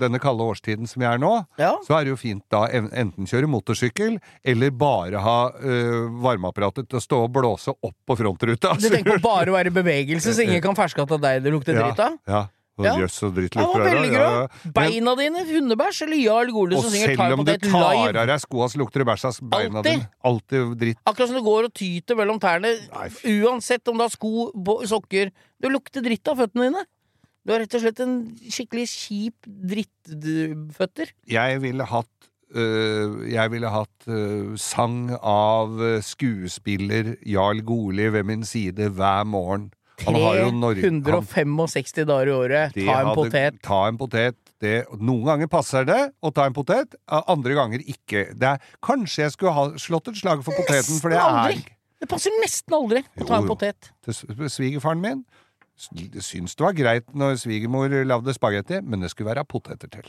denne kalde årstiden som jeg er nå, Ja. så er det jo fint da enten kjøre motorsykkel, eller bare ha uh, varmeapparatet til å stå og blåse opp på frontruta. Du tenker på bare å være i bevegelse, så ingen kan ferske at det er deg det lukter dritt av? Ja. Og Ja. Jøss, så dritt Ja, hva lukter det. velger Ja, ja. Beina dine, hundebæsj eller Jarl Gole Og som synger selv om du det tar av deg skoa, så lukter det bæsj av beina Alltid. dine. Alltid dritt. Akkurat som du går og tyter mellom tærne, Nei, uansett om du har sko, sokker. Du lukter dritt av føttene dine. Du har rett og slett en skikkelig kjip drittføtter. Jeg ville hatt øh, jeg ville hatt øh, sang av øh, skuespiller Jarl Goli ved min side hver morgen. Han har jo Norge- han- 365 dager i året. Ta en hadde- potet. Ta en potet. Det, noen ganger passer det å ta en potet, andre ganger ikke. Det er, kanskje jeg skulle ha slått et slag for poteten, for det er aldri. Det passer nesten aldri å ta Jo, en potet. til svigerfaren min. s- Syns det var greit når svigermor lagde spagetti, men det skulle være poteter til.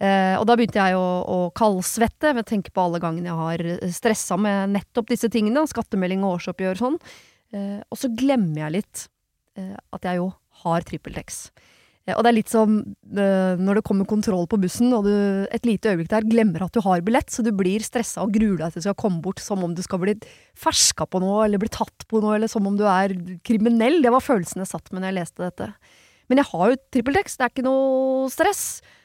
Eh, og da begynte jeg å, å kaldsvette ved å tenke på alle gangene jeg har stressa med nettopp disse tingene, skattemelding og årsoppgjør og sånn. Eh, og så glemmer jeg litt eh, at jeg jo har TrippelTex. Og det er litt som eh, når det kommer kontroll på bussen, og du et lite øyeblikk der glemmer at du har billett, så du blir stressa og gruer deg til du skal komme bort som om du skal bli ferska på noe, eller bli tatt på noe, eller som om du er kriminell. Det var følelsen jeg satt med når jeg leste dette. Men jeg har jo TrippelTex, det er ikke noe stress.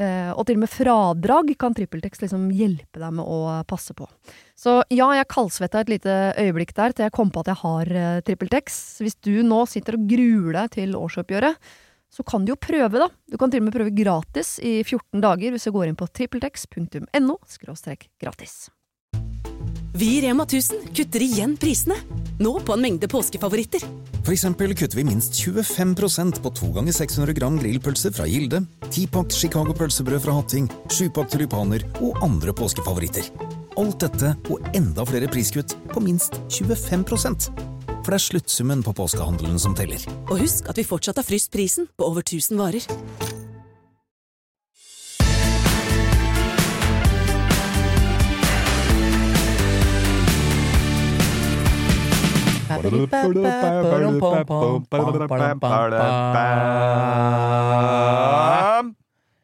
Eh, og til og med fradrag kan TrippelTex liksom hjelpe deg med å passe på. Så ja, jeg kaldsvetta et lite øyeblikk der til jeg kom på at jeg har uh, TrippelTex. Hvis du nå sitter og gruer deg til årsoppgjøret, så kan du jo prøve, da. Du kan til og med prøve gratis i 14 dager hvis du går inn på trippeltex.no gratis. Vi i Rema 1000 kutter igjen prisene. Nå på en mengde påskefavoritter. For eksempel kutter vi minst 25% på 2 ganger 600 gram grillpølse fra Gilde, 10-pakk Chicago pølsebrød fra Hatting, 7-pakk tulipaner og andre påskefavoritter. Alt dette og enda flere priskutt på minst 25% For det er sluttsummen på påskehandelen som teller. Og husk at vi fortsatt har fryst prisen på over 1000 varer.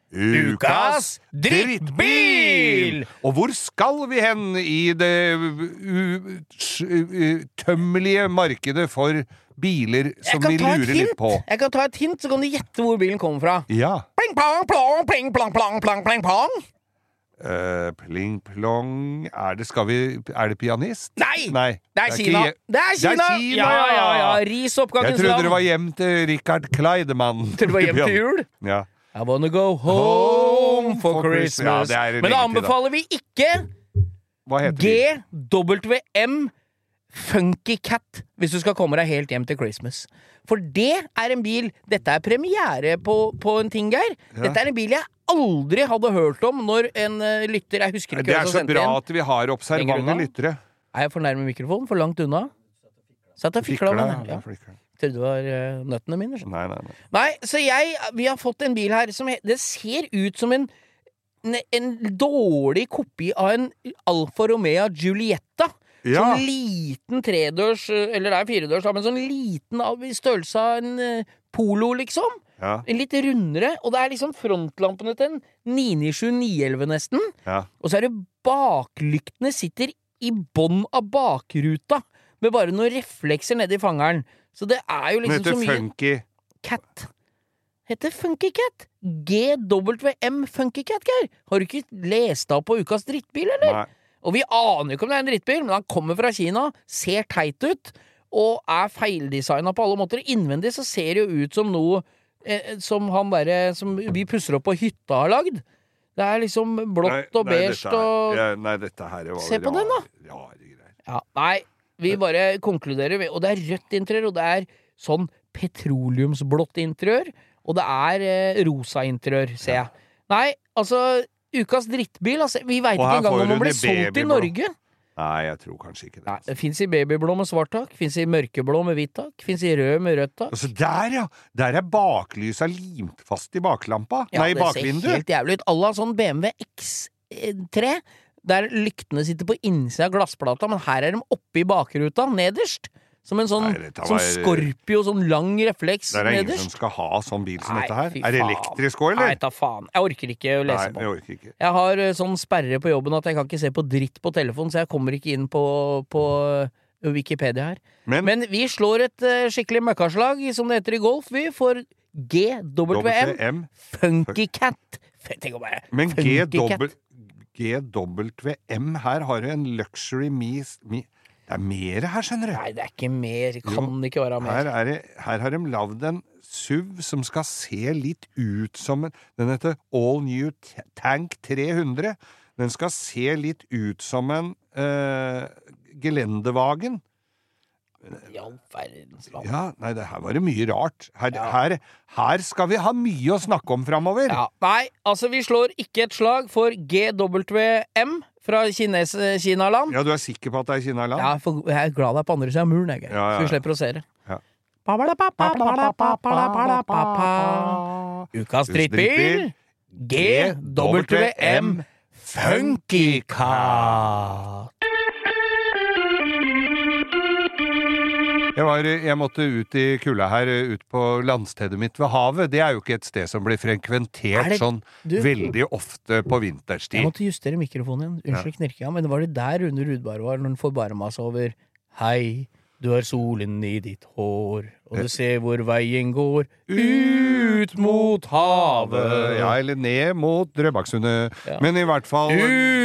Ukas drittbil! Og hvor skal vi hen i det utømmelige markedet for biler som vi lurer litt på? Jeg kan ta et hint, så kan du gjette hvor bilen kommer fra. Ja. Pling-plang-plong, pling, plong, plong, plong, pling, plong. Eh, pling plong Er det Skal vi Er det pianist? Nei! Nei. Det er ikke Kina! Det er Kina! Kina, Ja, ja, ja. Ris Jeg trodde det var hjem til Richard Kleidemann. Trodde det var hjem til jul. Ja. I wanna go home for for Christmas. Christmas. Ja, det er Men da anbefaler vi ikke Hva heter? GWM Funky Cat hvis du skal komme deg helt hjem til Christmas. For det er en bil Dette er premiere på, på en ting, Geir. Dette er en bil jeg aldri hadde hørt om når en eh, lytter Jeg husker ikke Det er så bra at vi har observante lyttere. Er jeg for nærme mikrofonen? For langt unna? Satt og fikla med den. Ja. Trodde det var uh, nøttene mine. Nei, nei, nei. Nei, så jeg Vi har fått en bil her som Det ser ut som en en, dårlig kopi av en Alfa Romeo Giulietta. Ja. Sånn liten tredørs, eh, eller det er firedørs, men sånn liten av i størrelse av en Polo, liksom. Ja, En litt rundere. Og det er liksom frontlampene til en 997 911, nesten. ja. Og så er det baklyktene sitter i bånn av bakruta, med bare noen reflekser nedi fangeren. Så det er jo liksom så heter mye Funky. Cat. Heter Funky Cat. GWM Funky Cat, Geir. Har du ikke lest av på Ukas drittbil, eller? Nei. Og vi aner jo ikke om det er en drittbil, men han kommer fra Kina, ser teit ut, og er feildesigna på alle måter. Innvendig så ser det jo ut som noe som han derre som vi pusser opp på hytta har lagd. Det er liksom blått og beige og ja, Nei, dette her var Se på den, da. rare- greier. ja, Nei, vi bare konkluderer, med- og det er rødt interiør, og det er sånn petroleumsblått interiør, og det er eh, rosa interiør, ser jeg. Nei, altså Ukas drittbil, altså. Vi veit ikke engang om den ble solgt i Norge. Norge. Nei, jeg tror kanskje ikke det. Nei, Det fins i babyblå med svart tak, fins i mørkeblå med hvitt tak, fins i rød med rødt tak. Altså, der, ja! Der er baklysa limt fast i baklampa. Ja, Nei, i bakvinduet. det ser helt jævlig ut. Alle har sånn BMW X3, der lyktene sitter på innsida av glassplata, men her er de oppe i bakruta, nederst. Som en sånn Nei, dette som var- Scorpio, sånn lang refleks Det er ingen som skal ha sånn bil som Nei, dette her. Er det elektrisk òg, Nei, ta faen. Jeg orker ikke å lese Nei, på. jeg. Jeg har eh, sånn sperre på jobben at jeg kan ikke se på dritt på telefonen, så jeg kommer ikke inn på, på eh, Wikipedia her. Men, Men vi slår et uh, skikkelig møkkaslag, som det heter i golf, vi, for GWM. WM Funky Cat. Tenk å bare Men. GWM, her har jo en luxury me, me Det er mer her, skjønner du. Nei, det er ikke mer. Det kan ikke være mer. Her, er det, her har de lagd en SUV som skal se litt ut som en Den heter All New Tank 300. Den skal se litt ut som en uh, gelendevagen. I all verdens land. Ja, nei, det her var det mye rart. Her, her, her skal vi ha mye å snakke om framover. Ja, nei, altså vi slår ikke et slag for GWM fra Kines, Kinaland. Ja, du er sikker på at det er Kinaland? Ja, for jeg er glad det er på andre siden av muren, jeg. Ja, ja, så vi slipper å se det. Ja. Ukas drittbil GWM Funky Jeg, var, jeg måtte ut i kulda her, ut på landstedet mitt ved havet. Det er jo ikke et sted som blir Er frekventert det- sånn du- veldig ofte på vinterstid. Jeg måtte justere mikrofonen igjen. Unnskyld knirkinga, men var det der Rune Rudbar var når han forbarma seg over Hei, du har solen i ditt hår, og du ser hvor veien går, ut mot havet. Ja, eller ned mot Drøbaksundet. Ja. Men i hvert fall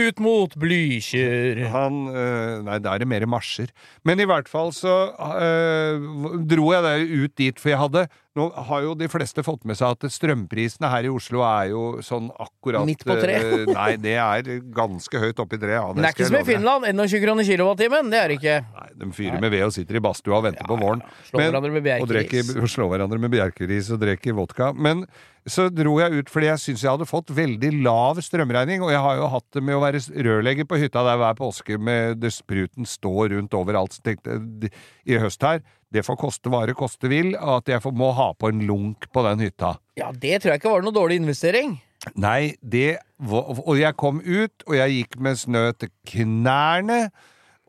Ut mot Blykjer. Han øh, Nei, da er det mer marsjer. Men i hvert fall så øh, dro jeg der ut dit, for jeg hadde Nå har jo de fleste fått med seg at strømprisene her i Oslo er jo sånn akkurat Midt på øh, nei, det er ganske høyt oppi treet. Ja, det, det er ikke som i. Finland. 21 kroner kilowattimen. Det er det ikke. Nei, De fyrer med ved og sitter i badstua og venter på våren. Slår Men- hverandre med bjerkeris. og slår hverandre med bjerkeris og drikker vodka. Men så dro jeg ut fordi jeg syns jeg hadde fått veldig lav strømregning, og jeg har jo hatt det med å være rørlegger på hytta der hver påske med det spruten står rundt overalt. Så tenkte jeg i høst her, det får koste hva det koste vil, at jeg må ha på en lunk på den hytta. Ja, det tror jeg ikke var noe dårlig investering. Nei, det var, Og jeg kom ut, og jeg gikk med snø til knærne.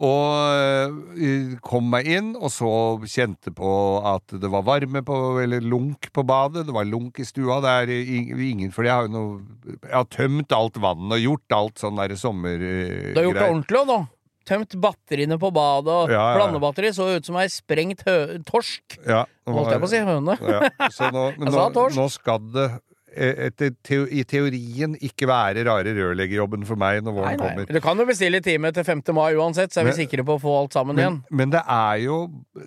Og øh, kom meg inn, og så kjente på at det var varme på Eller lunk på badet. Det var lunk i stua. Det er ingen For jeg har jo noe Jeg har tømt alt vann og gjort alt sånn derre sommergreier. Du har gjort det ordentlig òg, nå. Tømt batteriene på badet, og Ja, ja, blandebatteri så ut som ei sprengt torsk. Ja, Holdt jeg på å si høne. Ja, så nå, nå, sa torsk. nå skal det eh, etter teo, i teorien ikke være rare rørleggerjobben for meg når våren nei. kommer. Du kan jo bestille time til 5. mai uansett, så er vi sikre på å få alt sammen igjen. Men, men det er jo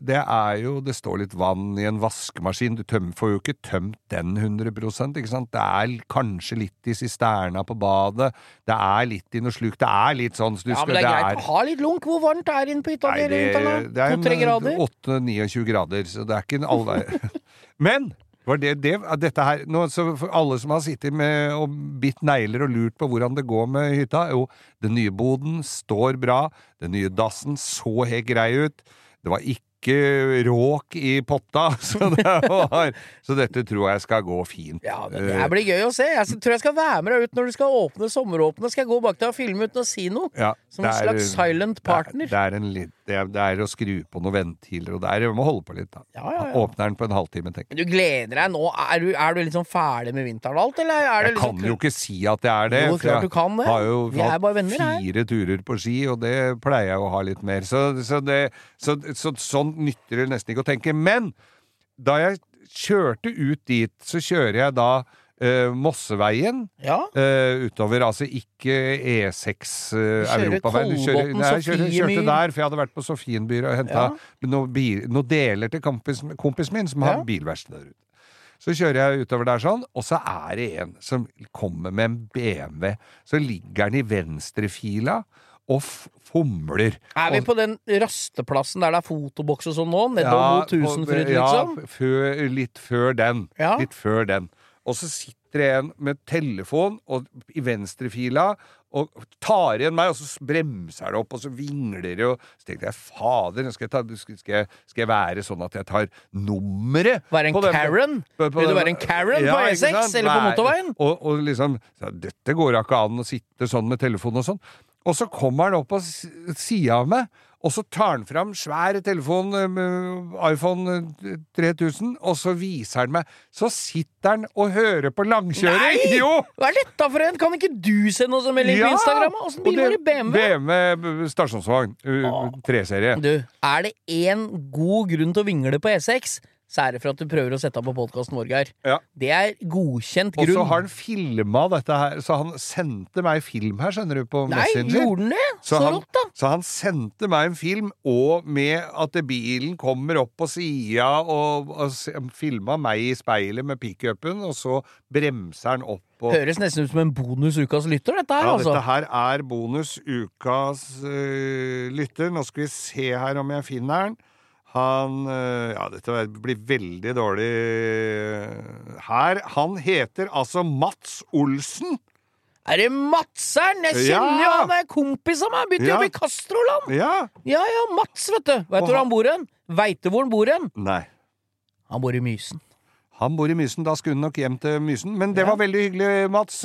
Det er jo Det står litt vann i en vaskemaskin. Du tøm, får jo ikke tømt den 100 ikke sant? Det er kanskje litt i sisterna på badet. Det er litt i noe sluk. Det er litt sånn så Ja, men det er greit å ha litt lunk. Hvor varmt er inn inne på hytta Nei, di? det, Vinteren, det da? er To-tre grader? 8-29 grader, så det er ikke en allvei... Men var det, det, dette her, nå, for alle som har sittet med og bitt negler og lurt på hvordan det går med hytta Jo, den nye boden står bra, den nye dassen så helt grei ut. Det var ikke råk i potta, så, det var, så dette tror jeg skal gå fint. Ja, men det blir gøy å se. Jeg tror jeg skal være med deg ut når du skal åpne sommeråpne. Skal jeg gå bak deg og filme uten å si noe? Ja, Som en er- slags silent partner. Det er, det, er det, er, det er å skru på noen ventiler, og det er, jeg må holde på litt, da. Ja, ja. Åpner den på en halvtime, tenker jeg. Du gleder deg nå? Er du, er du liksom ferdig med vinteren og alt, eller er det Jeg liksom kan jo ikke si at jeg er det. Jo, klart jeg du kan det. har jo Vi hatt her. fire turer på ski, og det pleier jeg å ha litt mer. Så, så, det, så, så sånn sånn nytter det nesten ikke å tenke. Men da jeg kjørte ut dit, så kjører jeg da eh, Mosseveien Ja. eh, utover, altså ikke E6 uh, kjører Europaveien. Du kjører- Nei, jeg kjørte der, for jeg hadde vært på Sofienbyr og henta Ja. noen noen deler til kompis, kompisen min, som har Ja. bilverksted der ute. Så kjører jeg utover der sånn, og så er det en som kommer med en BMW. Så ligger den i venstrefila og fomler. Er vi på den rasteplassen der det er fotoboks og sånn nå? Nedover Ja, Tusenfryd, liksom? ja, før, litt før den. Ja. Litt før den. Og så sitter det en med telefon og, i venstrefila og tar igjen meg, og så bremser det opp, og så vingler det, og så tenkte jeg fader, skal jeg, ta, skal, jeg, skal jeg være sånn at jeg tar nummeret Være en Karen? Vil du være en Karen Ja, på E6 eller på motorveien? Og, og liksom Dette går da ikke an å sitte sånn med telefonen og sånn. Og så kommer han opp på sida av meg, og så tar han fram svær telefon, eh, iPhone eh, 3000, og så viser han meg Så sitter han og hører på langkjøring! Nei! Jo! Hva er dette for en? Kan ikke du sende oss en melding på Instagram? Åssen bil var det-? BMW? BMW stasjonsvogn. uh, 3-serie. Du, er det én god grunn til å vingle på E6, så er det for at du prøver å sette av på podkasten vår, Geir. Ja. Det er godkjent grunn. Og så har han filma dette her, så han sendte meg film her, skjønner du, på Nei, Messenger. gjorde han det? Så, Så han, rått, da. så han sendte meg en film, og med at bilen kommer opp på sida, og, og filma meg i speilet med pickupen, og så bremser han opp. Og, Høres nesten ut som en bonus ukas lytter, dette her, ja, altså. dette her er bonus ukas uh, lytter. Nå skal vi se her om jeg finner den. Han eh, Ja, dette blir veldig dårlig eh, her. Han heter altså Mats Olsen. Er det Madseren? Jeg kjenner jo Ja. han er kompis av meg! Begynte Ja. å bli Castroland! Ja. Ja ja, Mats, vet du. Veit du hvor han- han bor hen? Veit du hvor han bor hen? Nei. Han bor i Mysen. Han bor i Mysen, da skulle hun nok hjem til Mysen. Men det var veldig hyggelig, Mats.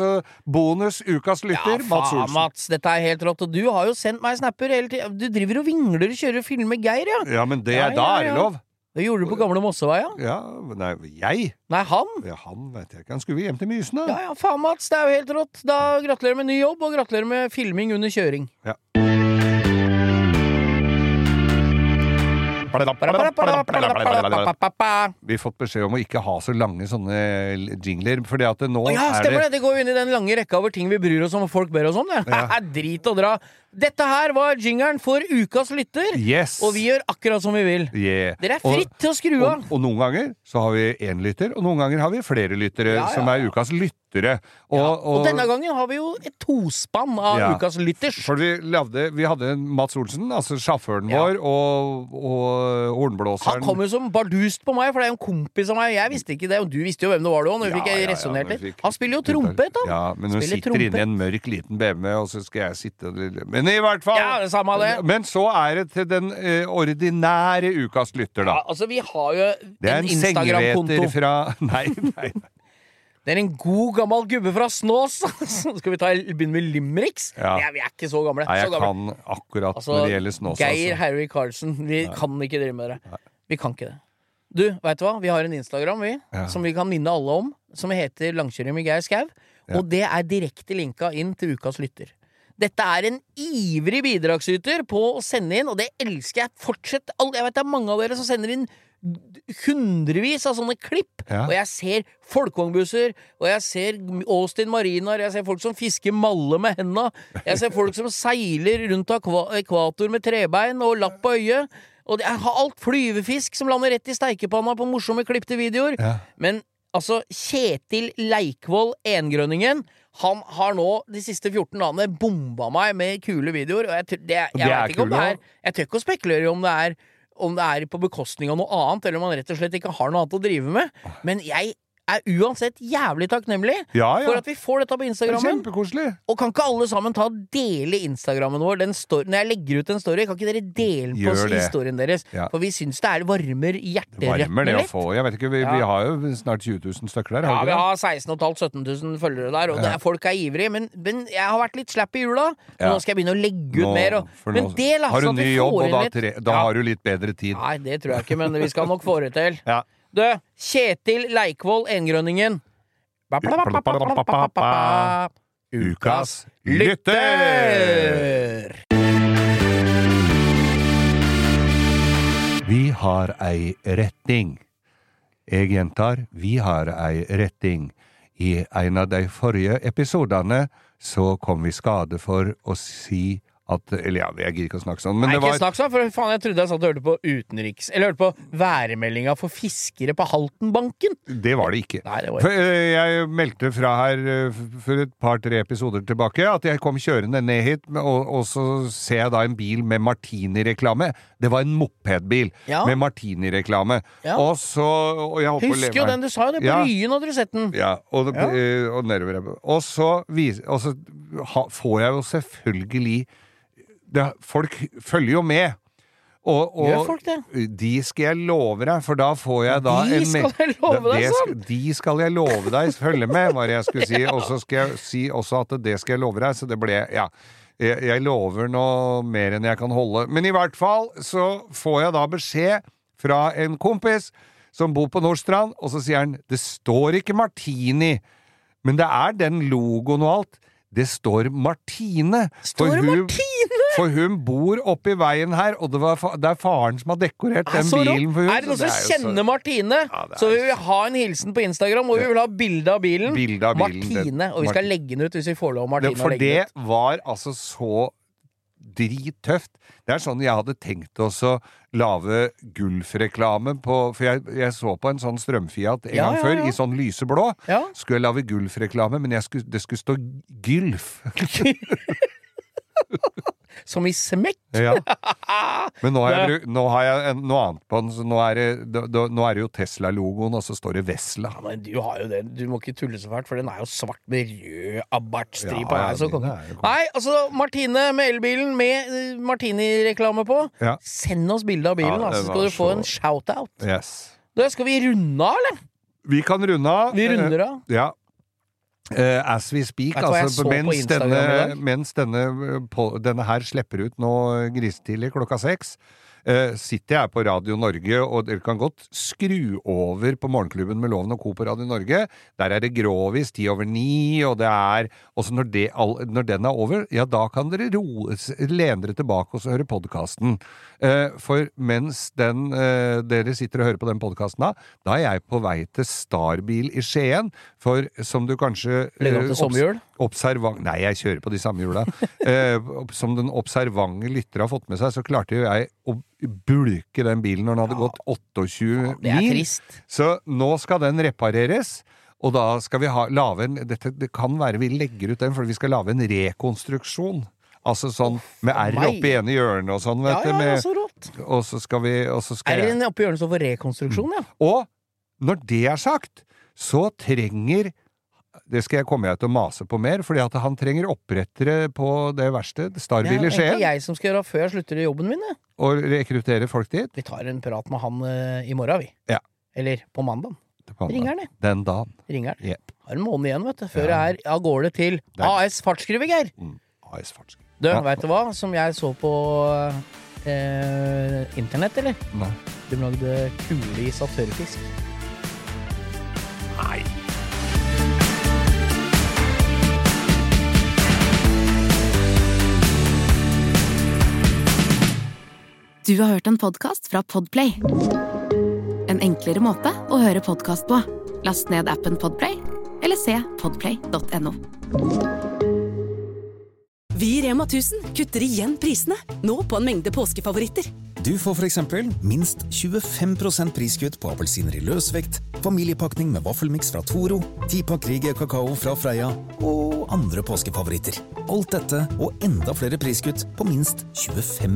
Bonus ukas lytter, ja, Mats Olsen. Mats, dette er helt rått. Og du har jo sendt meg snapper hele tida. Du driver og vingler og kjører film med Geir, ja. Ja, men det, Ja, da er det ja. lov. Det gjorde du på gamle Mosseveia. Ja, nei, jeg? Nei, han. Ja, han vet jeg ikke. Han skulle hjem til Mysen, da. Ja ja, faen, Mats. Det er jo helt rått. Da gratulerer med ny jobb, og gratulerer med filming under kjøring. Ja. Vi har fått beskjed om å ikke ha så lange sånne jingler, fordi at nå Å ja, er stemmer det det! Går jo inn i den lange rekka over ting vi bryr oss om, og folk ber oss om det. Drit og dra. Dette her var jingeren for ukas lytter, Yes! og vi gjør akkurat som vi vil. Yeah. Dere er fritt til å skru av. Og, og noen ganger så har vi én lytter, og noen ganger har vi flere lyttere Ja, ja, som er ukas lyttere. Og, Og denne gangen har vi jo et tospann av Ja. ukas lytters. For vi, lavde, vi hadde Mats Olsen, altså sjåføren Ja. vår, og, og Han hornblåseren kom jo som bardust på meg, for det er jo en kompis av meg. Jeg visste ikke det, og du visste jo hvem det var du vi Ja, fikk ja, ja, resonnert litt. Han spiller jo trompet, da. Ja, men hun sitter inne i en mørk liten BMW, og så skal jeg sitte Men i hvert fall! Ja, det samme det. Men så er det til den uh, ordinære ukas lytter, da. Ja, altså, vi har jo Det er en en Instagram-konto. fra Nei, nei. nei. Det er en god, gammel gubbe fra Snås. Skal vi ta, begynne med limericks? Ja. Vi er ikke så gamle. nei så jeg gamle. kan akkurat Altså, når det gjelder Snås. Geir Altså. Harry Carlsen. Vi kan ikke drive med det. Vi kan ikke det. Du, veit du hva? Vi har en Instagram, vi, Ja. som vi kan minne alle om. Som heter Langkjøring med Geir Skau. Ja. Og det er direkte linka inn til ukas lytter. Dette er en ivrig bidragsyter på å sende inn, og det elsker jeg. Fortsett. Jeg vet det er mange av dere som sender inn hundrevis av sånne klipp. Ja. Og jeg ser folkevognbusser, og jeg ser Austin Marinaer, jeg ser folk som fisker malle med henda, jeg ser folk som seiler rundt ekvator med trebein og lapp på øyet. Og jeg har alt flyvefisk som lander rett i steikepanna på morsomme klipte videoer. Ja. Men altså, Kjetil Leikvoll Engrønningen han har nå de siste 14 dagene bomba meg med kule videoer. Og jeg, det, jeg, jeg er vet ikke om det er Jeg tør ikke å spekulere i om det er om det er på bekostning av noe annet, eller om han rett og slett ikke har noe annet å drive med. Men jeg er uansett jævlig takknemlig Ja, ja. for at vi får dette på Instagrammen. Og kan ikke alle sammen ta og dele Instagrammen vår? Den når jeg legger ut en story, kan ikke dere dele på oss historien deres? Ja. For vi syns det er varmer hjerterettene litt. få. Jeg vet ikke, vi, vi har jo snart 20 000 stykker der, Ja, har vi vi har 16 500 17 000 følgere der, og det er, folk er ivrige. Men, men jeg har vært litt slapp i jula, Ja. nå skal jeg begynne å legge ut Nå- mer. Og, men nå del, altså, har du ny jobb, og da, tre, da har du litt bedre tid. Nei, det tror jeg ikke, men vi skal nok få det til. Ja. Du, Kjetil Leikvoll Engrønningen. Ukas lytter! Vi har ei retning. Jeg gjentar, vi har ei retning. I en av de forrige episodene så kom vi skade for å si at Eller ja, jeg gidder ikke å snakke sånn, men Nei, det var ikke snakk sånn, for faen, jeg trodde jeg satt og hørte på utenriks... Eller hørte på værmeldinga for fiskere på Haltenbanken. Det var det ikke. Nei, det var For, øh, Jeg meldte fra her øh, for et par-tre episoder tilbake at jeg kom kjørende ned hit, og, og så ser jeg da en bil med Martini-reklame. Det var en mopedbil Ja. med Martini-reklame. Ja. Og så og jeg Husker jo den, du sa jo det på Ja. Ryen, hadde du sett den? Ja, og, det, eh, og nedover. Og så, vis, og så ha, får jeg jo selvfølgelig det, Folk følger jo med. Og, og Gjør folk det? de skal jeg love deg, for da får jeg da De skal jeg love deg det sånn? De skal jeg love deg følge med, var det jeg skulle si. Og så skal jeg si også at det skal jeg love deg, så det ble Ja. Jeg, jeg lover nå mer enn jeg kan holde. Men i hvert fall så får jeg da beskjed fra en kompis som bor på Nordstrand, og så sier han det står ikke Martini, men det er den logoen og alt. Det står Martine. Står hun, Martine? For hun bor oppi veien her, og det, var, det er faren som har dekorert Er, den bilen for hun. er det noen som kjenner så- Martine, Ja, så vi vil ha en hilsen på Instagram, og vi vil ha bilde av bilen. Bilde av bilen, Martine. Og vi skal legge den ut hvis vi får lov, Martine. Det, å for det var altså så drittøft. Det er sånn jeg hadde tenkt også lage Gulf-reklame på For jeg, jeg så på en sånn strømfiat en Ja, gang ja, før, ja. i sånn lyseblå. Ja. Skulle jeg lage Gulf-reklame, men skulle, det skulle stå Gylf. Som i smekk. Ja. Men nå har jeg, nå har jeg en, noe annet på den, så nå er det, nå er det jo Tesla-logoen, og så står det Vesla. Ja, men du har jo den. Du må ikke tulle så fælt, for den er jo svart med rød abartstripe. Ja, Ja, så den konge. jo konge. Nei, altså, Martine med elbilen med eh, Martini-reklame på. Ja. Send oss bilde av bilen, Ja, da, så skal du få så- en shout-out. Yes. Da skal vi runde av, eller? Vi kan runde av. Vi runder av. Ja. Eh, as we speak, altså mens, denne, mens denne, eh, på, denne her slipper ut nå grisetidlig klokka seks, eh, sitter jeg på Radio Norge, og dere kan godt skru over på Morgenklubben med Loven og Co. på Radio Norge. Der er det grovis ti over ni, og det er Og så når, det, når den er over, ja, da kan dere ro, lene dere tilbake og så høre podkasten. Eh, for mens den, eh, dere sitter og hører på den podkasten da, da er jeg på vei til Starbil i Skien. For som du kanskje Legger opp eh, til sommerhjul? Observant Nei, jeg kjører på de samme hjula. eh, som den observante lytter har fått med seg, så klarte jo jeg å bulke den bilen når den hadde gått 28 Det er mil. Så nå skal den repareres. Og da skal vi ha, lave en dette, Det kan være vi legger ut den, for vi skal lage en rekonstruksjon. Altså sånn med R oppi ene hjørnet og sånn, Ja, vet du. ja, ja, med- så rått. og så skal vi og så skal R-en oppi hjørnet som får rekonstruksjon, ja? Og når det er sagt, så trenger det skal jeg komme jeg til å mase på mer, fordi at han trenger opprettere på det verste, Det Starbil er i egentlig Skien, jeg som skal gjøre før jeg slutter i jobben min. Jeg. og rekruttere folk dit. Vi tar en prat med han uh, i morgen, vi. Ja. Eller på mandag. Ringer han. Den dagen. Ringer han. Jepp. Har en måned igjen, vet du, før Ja. jeg er av gårde til Der. AS Fartsskriving Geir. Mm. AS Fartsk. Du, Ja. veit du hva som jeg så på eh, internett, eller? Nei. De lagde kule i tørrfisk. Nei. Du har hørt en podcast fra Podplay. En enklere måte å høre podcast på. Last ned appen Podplay, eller se podplay.no. Vi i Rema 1000 kutter igjen prisene, nå på en mengde påskefavoritter. Du får for eksempel minst 25% priskutt på appelsiner i løsvekt, familiepakning med vaffelmiks fra Toro, 10-pakk Rieger kakao fra Freia og andre påskefavoritter. Alt dette og enda flere priskutt på minst 25